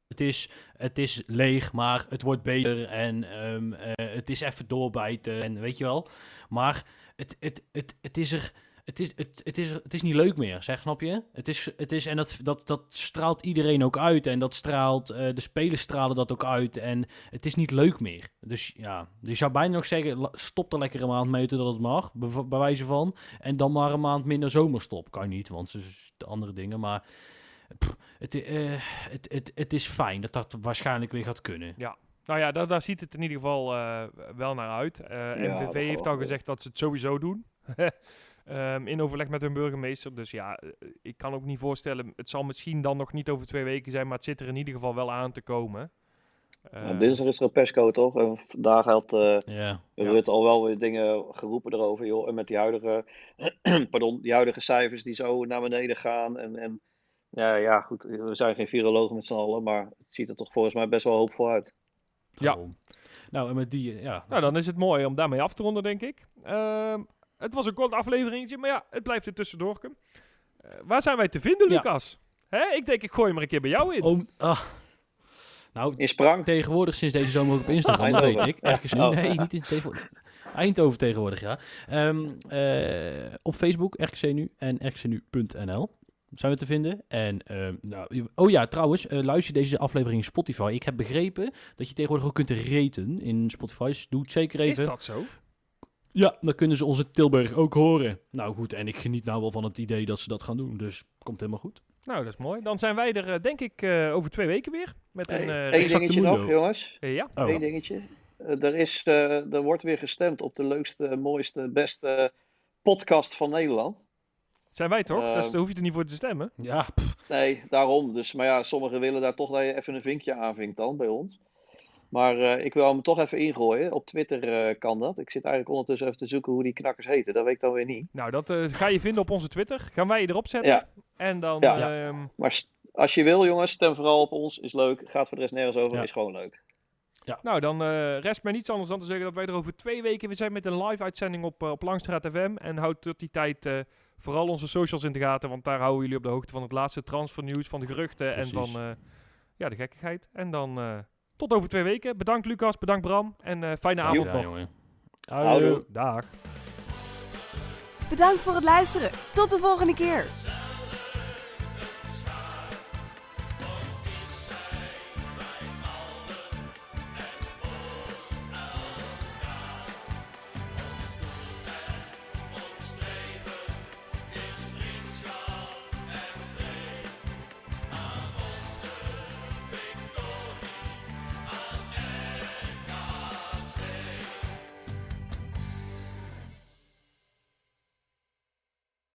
het is, het is leeg, maar het wordt beter. En ehm, eh, het is even doorbijten. En weet je wel. Maar het, het, het, het is er... Het is, het, het, is, het is niet leuk meer, zeg, snap je? Het is, het is, en dat, dat, dat straalt iedereen ook uit. En dat straalt, eh, de spelers stralen dat ook uit. En het is niet leuk meer. Dus ja, je zou bijna nog zeggen, stop er lekker een maand mee dat het mag. Bij, wijze van. En dan maar een maand minder zomerstop. Kan niet, want ze de andere dingen. Maar pff, het, eh, het, het, het is fijn dat dat waarschijnlijk weer gaat kunnen. Nou ja, daar, daar ziet het in ieder geval eh, wel naar uit. Eh Ja, MVV dat heeft al ja. gezegd dat ze het sowieso doen. (laughs) Ehm, in overleg met hun burgemeester. Dus ja, eh, ik kan ook niet voorstellen. Het zal misschien dan nog niet over twee weken zijn, maar het zit er in ieder geval wel aan te komen. Eh, Nou, dinsdag is er een persco, toch? En vandaag had eh Ja. Ja. Rutte al wel weer dingen geroepen erover, joh. En met die huidige, (clears throat) pardon, die huidige cijfers die zo naar beneden gaan. En, en ja, ja, goed, we zijn geen virologen met z'n allen, maar het ziet er toch volgens mij best wel hoopvol uit. Ja. Nou, en met die, eh, ja. Nou, dan is het mooi om daarmee af te ronden, denk ik. Ehm, het was een kort afleveringetje, maar ja, het blijft een tussendoor. Eh, waar zijn wij te vinden, Ja. Lucas? Hè? Ik denk, ik gooi hem er een keer bij jou in. Oom, ah. Nou, In Sprang, tegenwoordig sinds deze zomer ook op Instagram, dat (laughs) Eindhoven. weet ik. Ergens nu. Oh. Nee, niet in tegenwoordig. Eindhoven tegenwoordig, ja. Ehm, eh, op Facebook, RKC Nu en rkcnu.nl zijn we te vinden. En, ehm, nou, oh ja, trouwens, eh, luister deze aflevering in Spotify. Ik heb begrepen dat je tegenwoordig ook kunt raten in Spotify. Dus doe het zeker is even. dat zo? Ja, dan kunnen ze onze Tilburg ook horen. Nou goed, en ik geniet nou wel van het idee dat ze dat gaan doen. Dus komt helemaal goed. Nou, dat is mooi. Dan zijn wij er, eh, denk ik, eh, over twee weken weer. Met een Hey, Eén dingetje mundo. nog, jongens. ja. Oh. Eén dingetje. Er, is, eh, er wordt weer gestemd op de leukste, mooiste, beste podcast van Nederland. Zijn wij toch? Eh, dus daar hoef je er niet voor te stemmen. Ja, pff, Nee, daarom. Dus, maar ja, sommigen willen daar toch dat je even een vinkje aanvinkt dan bij ons. Maar eh, ik wil hem toch even ingooien. Op Twitter eh, kan dat. Ik zit eigenlijk ondertussen even te zoeken hoe die knakkers heten. Dat weet ik dan weer niet. Nou, dat eh, ga je vinden op onze Twitter. Gaan wij je erop zetten. Ja. En dan, Ja. ehm, Maar als je wil, jongens, stem vooral op ons. Is leuk. Gaat voor de rest nergens over. Ja. Is gewoon leuk. nou, dan eh, rest mij niets anders dan te zeggen dat wij er over twee weken weer zijn met een live uitzending op, op Langstraat FM. En houd tot die tijd eh, vooral onze socials in de gaten, want daar houden jullie op de hoogte van het laatste transfernieuws, van de geruchten en van eh, ja, de gekkigheid. En dan eh, tot over twee weken. Bedankt Lucas, bedankt Bram en eh, fijne avond nog. Houdoe. Dag. Bedankt voor het luisteren. Tot de volgende keer.